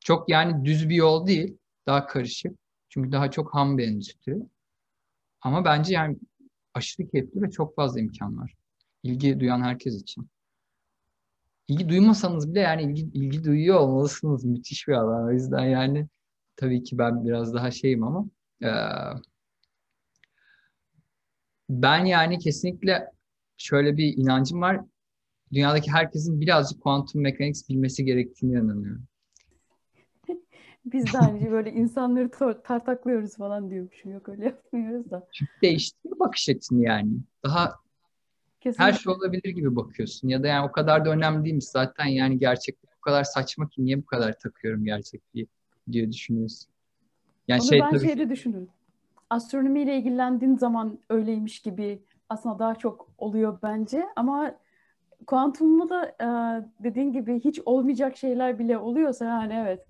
Çok yani düz bir yol değil, daha karışık. Çünkü daha çok ham bir endüstri. Ama bence yani aşırı keyifli ve çok fazla imkan var. İlgi duyan herkes için. İlgi duymasanız bile yani ilgi, ilgi duyuyor olmalısınız. Müthiş bir alan. O yüzden yani tabii ki ben biraz daha şeyim ama eee, ben yani kesinlikle şöyle bir inancım var. Dünyadaki herkesin birazcık kuantum mechanics bilmesi gerektiğine inanıyorum. Biz de hani böyle insanları tor- tartaklıyoruz falan diyormuşum. Yok öyle yapmıyoruz da. Çünkü değiştiriyor bakış açını yani. Daha her Kesinlikle. şey olabilir gibi bakıyorsun. Ya da yani o kadar da önemli değilmiş zaten yani gerçeklik o kadar saçma ki niye bu kadar takıyorum gerçekliği diye düşünüyorsun. Yani Onu şey ben tabii şeyde düşünürüm. Astronomiyle ilgilendiğin zaman öyleymiş gibi aslında daha çok oluyor bence. Ama kuantumda da e, dediğin gibi hiç olmayacak şeyler bile oluyorsa yani evet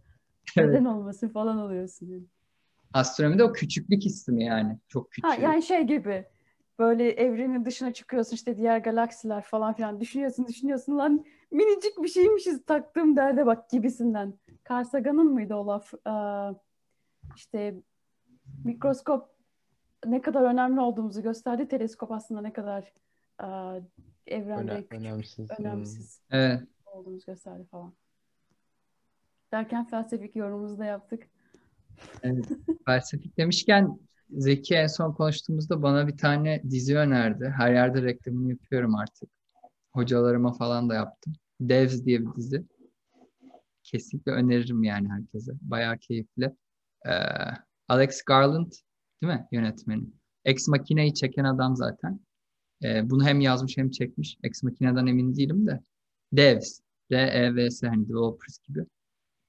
Evet. neden olmasın falan oluyorsun. Yani. astronomide o küçüklük hissi mi yani? Çok küçük. Ha, yani şey gibi böyle evrenin dışına çıkıyorsun işte diğer galaksiler falan filan düşünüyorsun düşünüyorsun lan minicik bir şeymişiz taktığım derde bak gibisinden. Carl Sagan'ın mıydı o laf? Ee, işte mikroskop ne kadar önemli olduğumuzu gösterdi. Teleskop aslında ne kadar e, evrende Öne- küçük, önemsiz. Önemsiz Evet. olduğumuzu gösterdi falan. Derken felsefik yorumumuzu da yaptık. Evet. Felsefik demişken Zeki en son konuştuğumuzda bana bir tane dizi önerdi. Her yerde reklamını yapıyorum artık. Hocalarıma falan da yaptım. Devs diye bir dizi. Kesinlikle öneririm yani herkese. Bayağı keyifli. Ee, Alex Garland değil mi yönetmeni? Ex Machina'yı çeken adam zaten. Ee, bunu hem yazmış hem çekmiş. Ex Machina'dan emin değilim de. Devs. D-E-V-S hani developers gibi.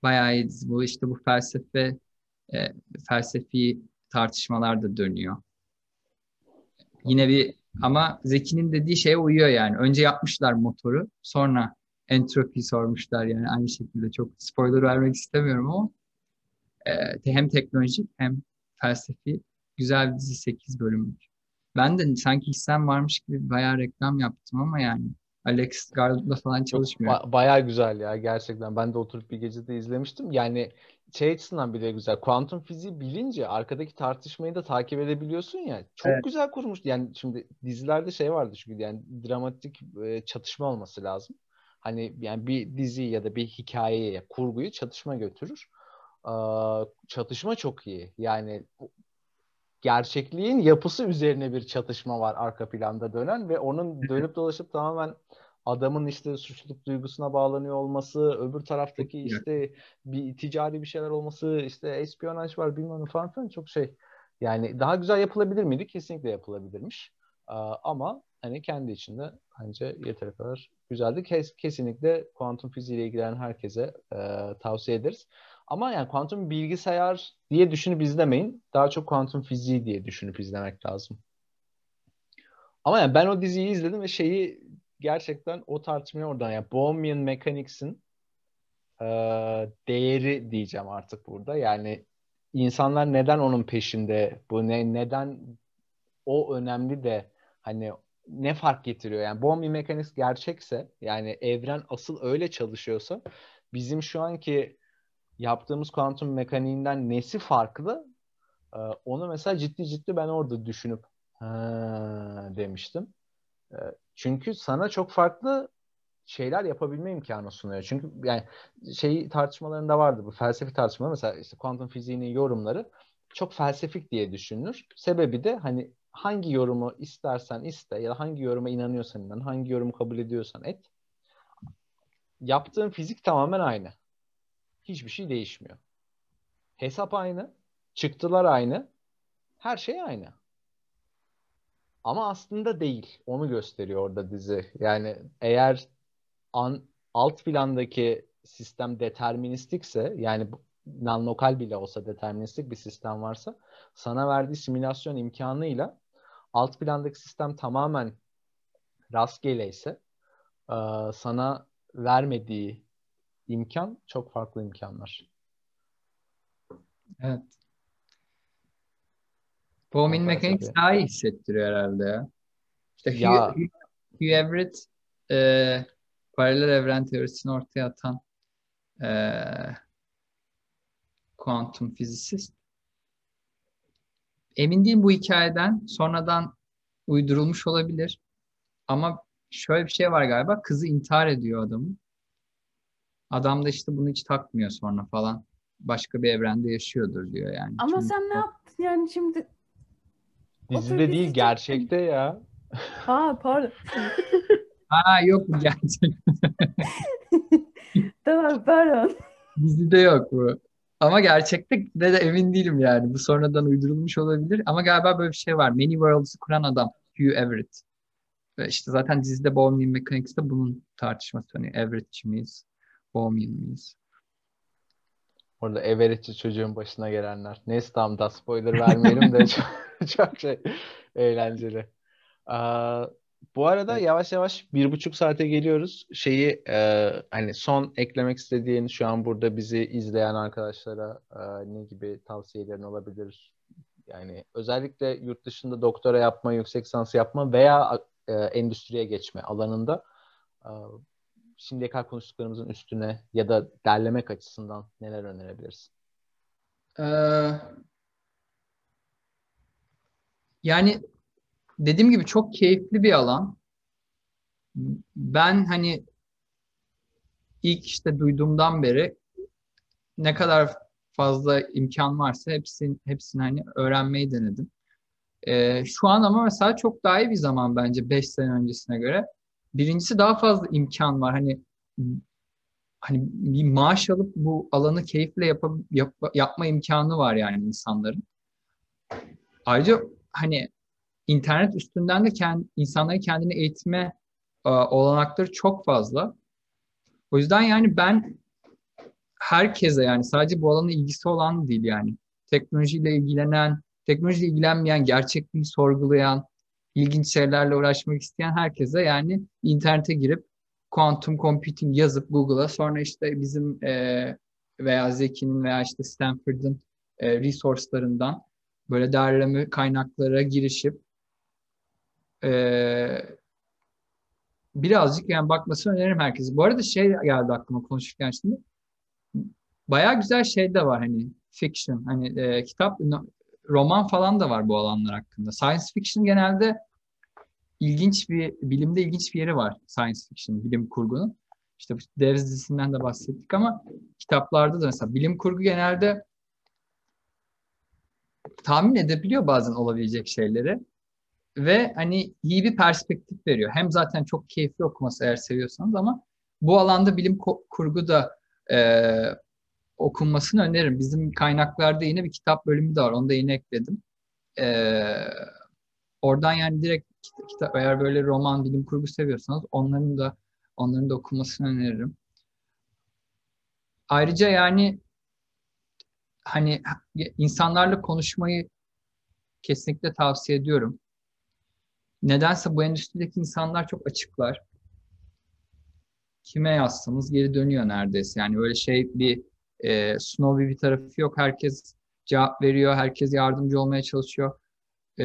Bayağı iyi dizi. Bu işte bu felsefe e, felsefi tartışmalar da dönüyor. Yine bir ama Zeki'nin dediği şeye uyuyor yani. Önce yapmışlar motoru, sonra entropi sormuşlar yani aynı şekilde. Çok spoiler vermek istemiyorum ama e, hem teknolojik hem felsefi güzel bir dizi 8 bölümlük. Ben de sanki hissem varmış gibi bayağı reklam yaptım ama yani Alex Garland'la falan çalışmıyor. Ba- bayağı güzel ya gerçekten. Ben de oturup bir gecede izlemiştim. Yani şey açısından bile güzel. Kuantum fiziği bilince arkadaki tartışmayı da takip edebiliyorsun ya. Çok Evet. güzel kurmuş. Yani şimdi dizilerde şey vardı çünkü yani dramatik e, çatışma olması lazım. Hani yani bir dizi ya da bir hikayeye, kurguyu çatışma götürür. Aa, çatışma çok iyi. Yani gerçekliğin yapısı üzerine bir çatışma var arka planda dönen ve onun dönüp dolaşıp tamamen adamın işte suçluluk duygusuna bağlanıyor olması, öbür taraftaki işte bir ticari bir şeyler olması, işte espiyonaj var bilmem ne falan filan çok şey. Yani daha güzel yapılabilir miydi? Kesinlikle yapılabilirmiş. Ama hani kendi içinde bence yeteri kadar güzeldi. Kes, kesinlikle kuantum fiziğiyle ilgilenen herkese e, tavsiye ederiz. Ama yani kuantum bilgisayar diye düşünüp izlemeyin. Daha çok kuantum fiziği diye düşünüp izlemek lazım. Ama yani ben o diziyi izledim ve şeyi gerçekten o tartışmayı oradan yani Bohmian Mechanics'in e, değeri diyeceğim artık burada. Yani insanlar neden onun peşinde? Bu ne neden o önemli de hani ne fark getiriyor? Yani Bohmian Mechanics gerçekse yani evren asıl öyle çalışıyorsa bizim şu anki yaptığımız kuantum mekaniğinden nesi farklı? Ee, onu mesela ciddi ciddi ben orada düşünüp demiştim. Ee, çünkü sana çok farklı şeyler yapabilme imkanı sunuyor. Çünkü yani şey tartışmalarında vardı bu felsefi tartışmalar mesela işte kuantum fiziğinin yorumları çok felsefik diye düşünülür. Sebebi de hani hangi yorumu istersen iste ya da hangi yoruma inanıyorsan inan, hangi yorumu kabul ediyorsan et. Yaptığın fizik tamamen aynı. Hiçbir şey değişmiyor. Hesap aynı, çıktılar aynı, her şey aynı. Ama aslında değil. Onu gösteriyor orada dizi. Yani eğer an, alt plandaki sistem deterministikse yani non-lokal bile olsa deterministik bir sistem varsa sana verdiği simülasyon imkanıyla alt plandaki sistem tamamen rastgele ise sana vermediği imkan çok farklı imkanlar. Evet. Bohmian Çok Mechanics daha iyi hissettiriyor herhalde ya. İşte Ya. Hugh, Hugh Everett e, paralel evren teorisini ortaya atan e, kuantum fizisist. Emin değilim bu hikayeden sonradan uydurulmuş olabilir. Ama şöyle bir şey var galiba. Kızı intihar ediyor adamın. Adam da işte bunu hiç takmıyor sonra falan. Başka bir evrende yaşıyordur diyor yani. Ama Çünkü- sen ne yaptın yani şimdi? Dizide değil dizi gerçekte ya. Ha pardon. Aa yok bu gerçek. tamam pardon. Dizide yok bu. Ama gerçekte de, de emin değilim yani. Bu sonradan uydurulmuş olabilir. Ama galiba böyle bir şey var. Many Worlds'ı kuran adam Hugh Everett. Ve işte zaten dizide Bohemian Mechanics'te bunun tartışması. Hani Everett'çi miyiz? Bohemian miyiz? Orada Everett'çi çocuğun başına gelenler. Neyse tamam da spoiler vermeyelim de çok, çok şey eğlenceli. Aa, bu arada evet. yavaş yavaş bir buçuk saate geliyoruz. Şeyi e, hani son eklemek istediğin şu an burada bizi izleyen arkadaşlara e, ne gibi tavsiyelerin olabilir? Yani özellikle yurt dışında doktora yapma, yüksek lisans yapma veya e, endüstriye geçme alanında e, şimdiye kadar konuştuklarımızın üstüne ya da derlemek açısından neler önerebiliriz? Ee, yani dediğim gibi çok keyifli bir alan. Ben hani ilk işte duyduğumdan beri ne kadar fazla imkan varsa hepsini, hepsini hani öğrenmeyi denedim. Ee, şu an ama mesela çok daha iyi bir zaman bence 5 sene öncesine göre. Birincisi daha fazla imkan var. Hani hani bir maaş alıp bu alanı keyifle yap, yap, yapma imkanı var yani insanların. Ayrıca hani internet üstünden de kend, insanların kendini eğitme e, olanakları çok fazla. O yüzden yani ben herkese yani sadece bu alana ilgisi olan değil yani teknolojiyle ilgilenen, teknolojiyle ilgilenmeyen, gerçekliği sorgulayan, ilginç şeylerle uğraşmak isteyen herkese yani internete girip quantum computing yazıp Google'a sonra işte bizim e, veya Zeki'nin veya işte Stanford'ın e, resource'larından böyle derleme kaynaklara girişip e, birazcık yani bakmasını öneririm herkese. Bu arada şey geldi aklıma konuşurken şimdi. Baya güzel şey de var hani fiction hani e, kitap roman falan da var bu alanlar hakkında. Science fiction genelde ilginç bir bilimde ilginç bir yeri var science fiction bilim kurgunun. İşte Devs dizisinden de bahsettik ama kitaplarda da mesela bilim kurgu genelde tahmin edebiliyor bazen olabilecek şeyleri ve hani iyi bir perspektif veriyor. Hem zaten çok keyifli okuması eğer seviyorsanız ama bu alanda bilim kurgu da e, okunmasını öneririm. Bizim kaynaklarda yine bir kitap bölümü de var. Onu da yine ekledim. E, oradan yani direkt kitap, eğer böyle roman, bilim kurgu seviyorsanız onların da onların da okunmasını öneririm. Ayrıca yani hani insanlarla konuşmayı kesinlikle tavsiye ediyorum. Nedense bu endüstrideki insanlar çok açıklar. Kime yazsanız geri dönüyor neredeyse. Yani öyle şey bir e, snowy bir tarafı yok. Herkes cevap veriyor, herkes yardımcı olmaya çalışıyor. E,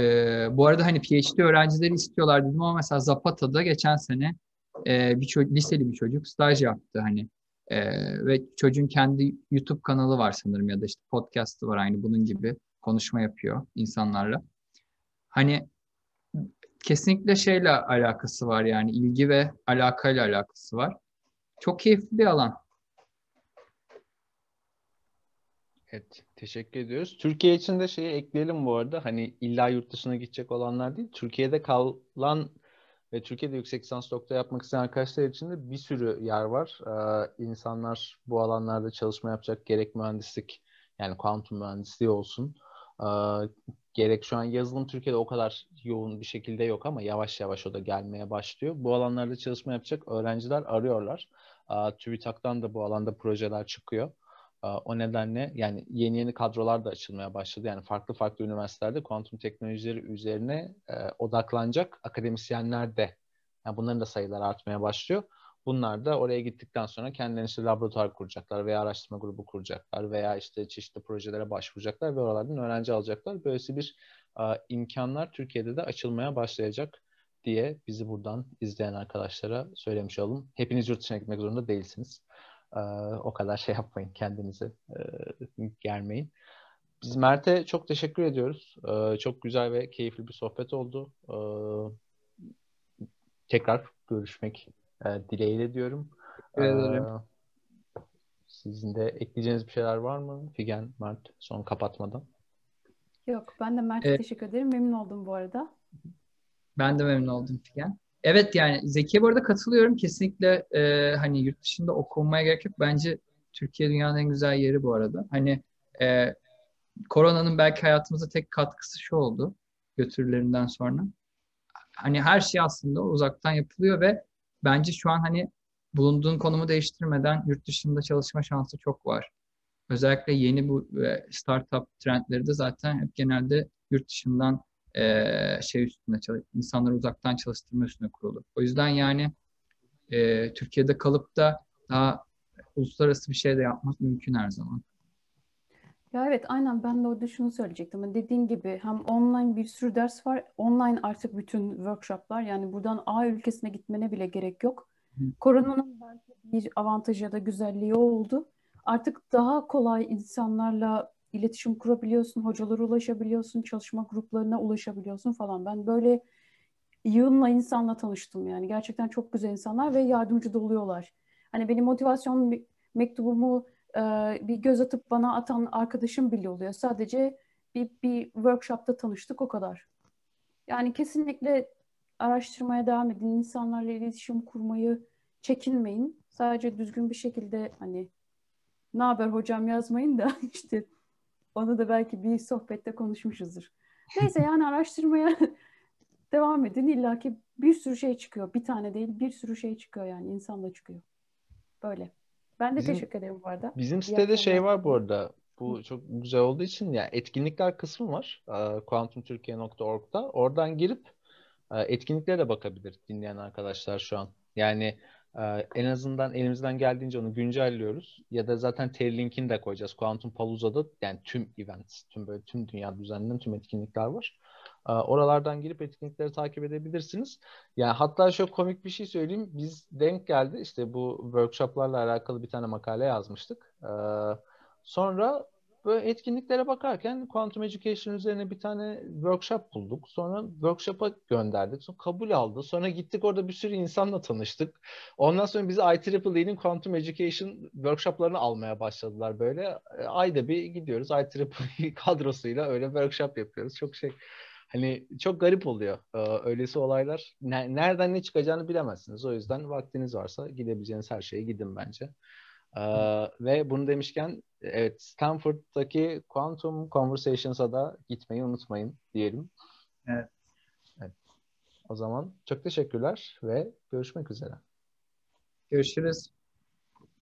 bu arada hani PhD öğrencileri istiyorlar dedim ama mesela Zapata'da geçen sene e, bir çocuk, liseli bir çocuk staj yaptı hani. E, ve çocuğun kendi YouTube kanalı var sanırım ya da işte podcast'ı var aynı bunun gibi konuşma yapıyor insanlarla. Hani kesinlikle şeyle alakası var yani ilgi ve alakayla alakası var. Çok keyifli bir alan. Evet, teşekkür ediyoruz. Türkiye için de şeyi ekleyelim bu arada. Hani illa yurt dışına gidecek olanlar değil. Türkiye'de kalan ve Türkiye'de yüksek lisans doktora yapmak isteyen arkadaşlar için de bir sürü yer var. Ee, insanlar bu alanlarda çalışma yapacak. Gerek mühendislik yani kuantum mühendisliği olsun. Ee, gerek şu an yazılım Türkiye'de o kadar yoğun bir şekilde yok ama yavaş yavaş o da gelmeye başlıyor. Bu alanlarda çalışma yapacak öğrenciler arıyorlar. Ee, TÜBİTAK'tan da bu alanda projeler çıkıyor. O nedenle yani yeni yeni kadrolar da açılmaya başladı. Yani farklı farklı üniversitelerde kuantum teknolojileri üzerine odaklanacak akademisyenler de yani bunların da sayıları artmaya başlıyor. Bunlar da oraya gittikten sonra kendilerine işte laboratuvar kuracaklar veya araştırma grubu kuracaklar veya işte çeşitli projelere başvuracaklar ve oralardan öğrenci alacaklar. Böylesi bir e, imkanlar Türkiye'de de açılmaya başlayacak diye bizi buradan izleyen arkadaşlara söylemiş olalım. Hepiniz yurt dışına gitmek zorunda değilsiniz. Ee, o kadar şey yapmayın kendinizi e, germeyin. Biz Mert'e çok teşekkür ediyoruz. Ee, çok güzel ve keyifli bir sohbet oldu. Ee, tekrar görüşmek e, dileğiyle diyorum. Teşekkür ederim. Sizin de ekleyeceğiniz bir şeyler var mı? Figen, Mert son kapatmadan. Yok ben de Mert'e evet. teşekkür ederim. Memnun oldum bu arada. Ben de memnun oldum Figen. Evet yani Zeki'ye bu arada katılıyorum. Kesinlikle e, hani yurt dışında okunmaya gerek yok. Bence Türkiye dünyanın en güzel yeri bu arada. Hani e, koronanın belki hayatımıza tek katkısı şu oldu götürülerinden sonra. Hani her şey aslında uzaktan yapılıyor ve bence şu an hani bulunduğun konumu değiştirmeden yurt dışında çalışma şansı çok var. özellikle yeni bu e, startup trendleri de zaten hep genelde yurt dışından e, şey üstünde çalış, insanları uzaktan çalıştırma üstüne kurulu. O yüzden yani e, Türkiye'de kalıp da daha uluslararası bir şey de yapmak mümkün her zaman. Ya evet aynen ben de orada şunu söyleyecektim. Ama dediğin gibi hem online bir sürü ders var. Online artık bütün workshoplar yani buradan A ülkesine gitmene bile gerek yok. Hı. Koronanın belki bir avantajı ya da güzelliği oldu. Artık daha kolay insanlarla iletişim kurabiliyorsun, hocalara ulaşabiliyorsun, çalışma gruplarına ulaşabiliyorsun falan. Ben böyle yığınla insanla tanıştım yani. Gerçekten çok güzel insanlar ve yardımcı da oluyorlar. Hani benim motivasyon mektubumu e, bir göz atıp bana atan arkadaşım bile oluyor. Sadece bir, bir workshopta tanıştık o kadar. Yani kesinlikle araştırmaya devam edin. insanlarla iletişim kurmayı çekinmeyin. Sadece düzgün bir şekilde hani ne haber hocam yazmayın da işte onu da belki bir sohbette konuşmuşuzdur. Neyse yani araştırmaya devam edin. İlla ki bir sürü şey çıkıyor. Bir tane değil bir sürü şey çıkıyor yani insanla çıkıyor. Böyle. Ben de bizim, teşekkür ederim bu arada. Bizim sitede şey var bu arada. Bu çok güzel olduğu için ya yani etkinlikler kısmı var. quantumturkiye.org'da. Oradan girip etkinliklere de bakabilir dinleyen arkadaşlar şu an. Yani en azından elimizden geldiğince onu güncelliyoruz. Ya da zaten Terry linkini de koyacağız. Quantum Palooza'da yani tüm events, tüm böyle tüm dünya düzenlenen tüm etkinlikler var. Oralardan girip etkinlikleri takip edebilirsiniz. Yani hatta şöyle komik bir şey söyleyeyim. Biz denk geldi işte bu workshoplarla alakalı bir tane makale yazmıştık. Sonra böyle etkinliklere bakarken Quantum Education üzerine bir tane workshop bulduk. Sonra workshop'a gönderdik. Sonra kabul aldı. Sonra gittik orada bir sürü insanla tanıştık. Ondan sonra bizi IEEE'nin Quantum Education workshoplarını almaya başladılar böyle. Ayda bir gidiyoruz IEEE kadrosuyla öyle workshop yapıyoruz. Çok şey hani çok garip oluyor ee, öylesi olaylar. Nereden ne çıkacağını bilemezsiniz. O yüzden vaktiniz varsa gidebileceğiniz her şeye gidin bence. Ee, ve bunu demişken evet Stanford'daki Quantum Conversations'a da gitmeyi unutmayın diyelim. Evet. evet. O zaman çok teşekkürler ve görüşmek üzere. Görüşürüz.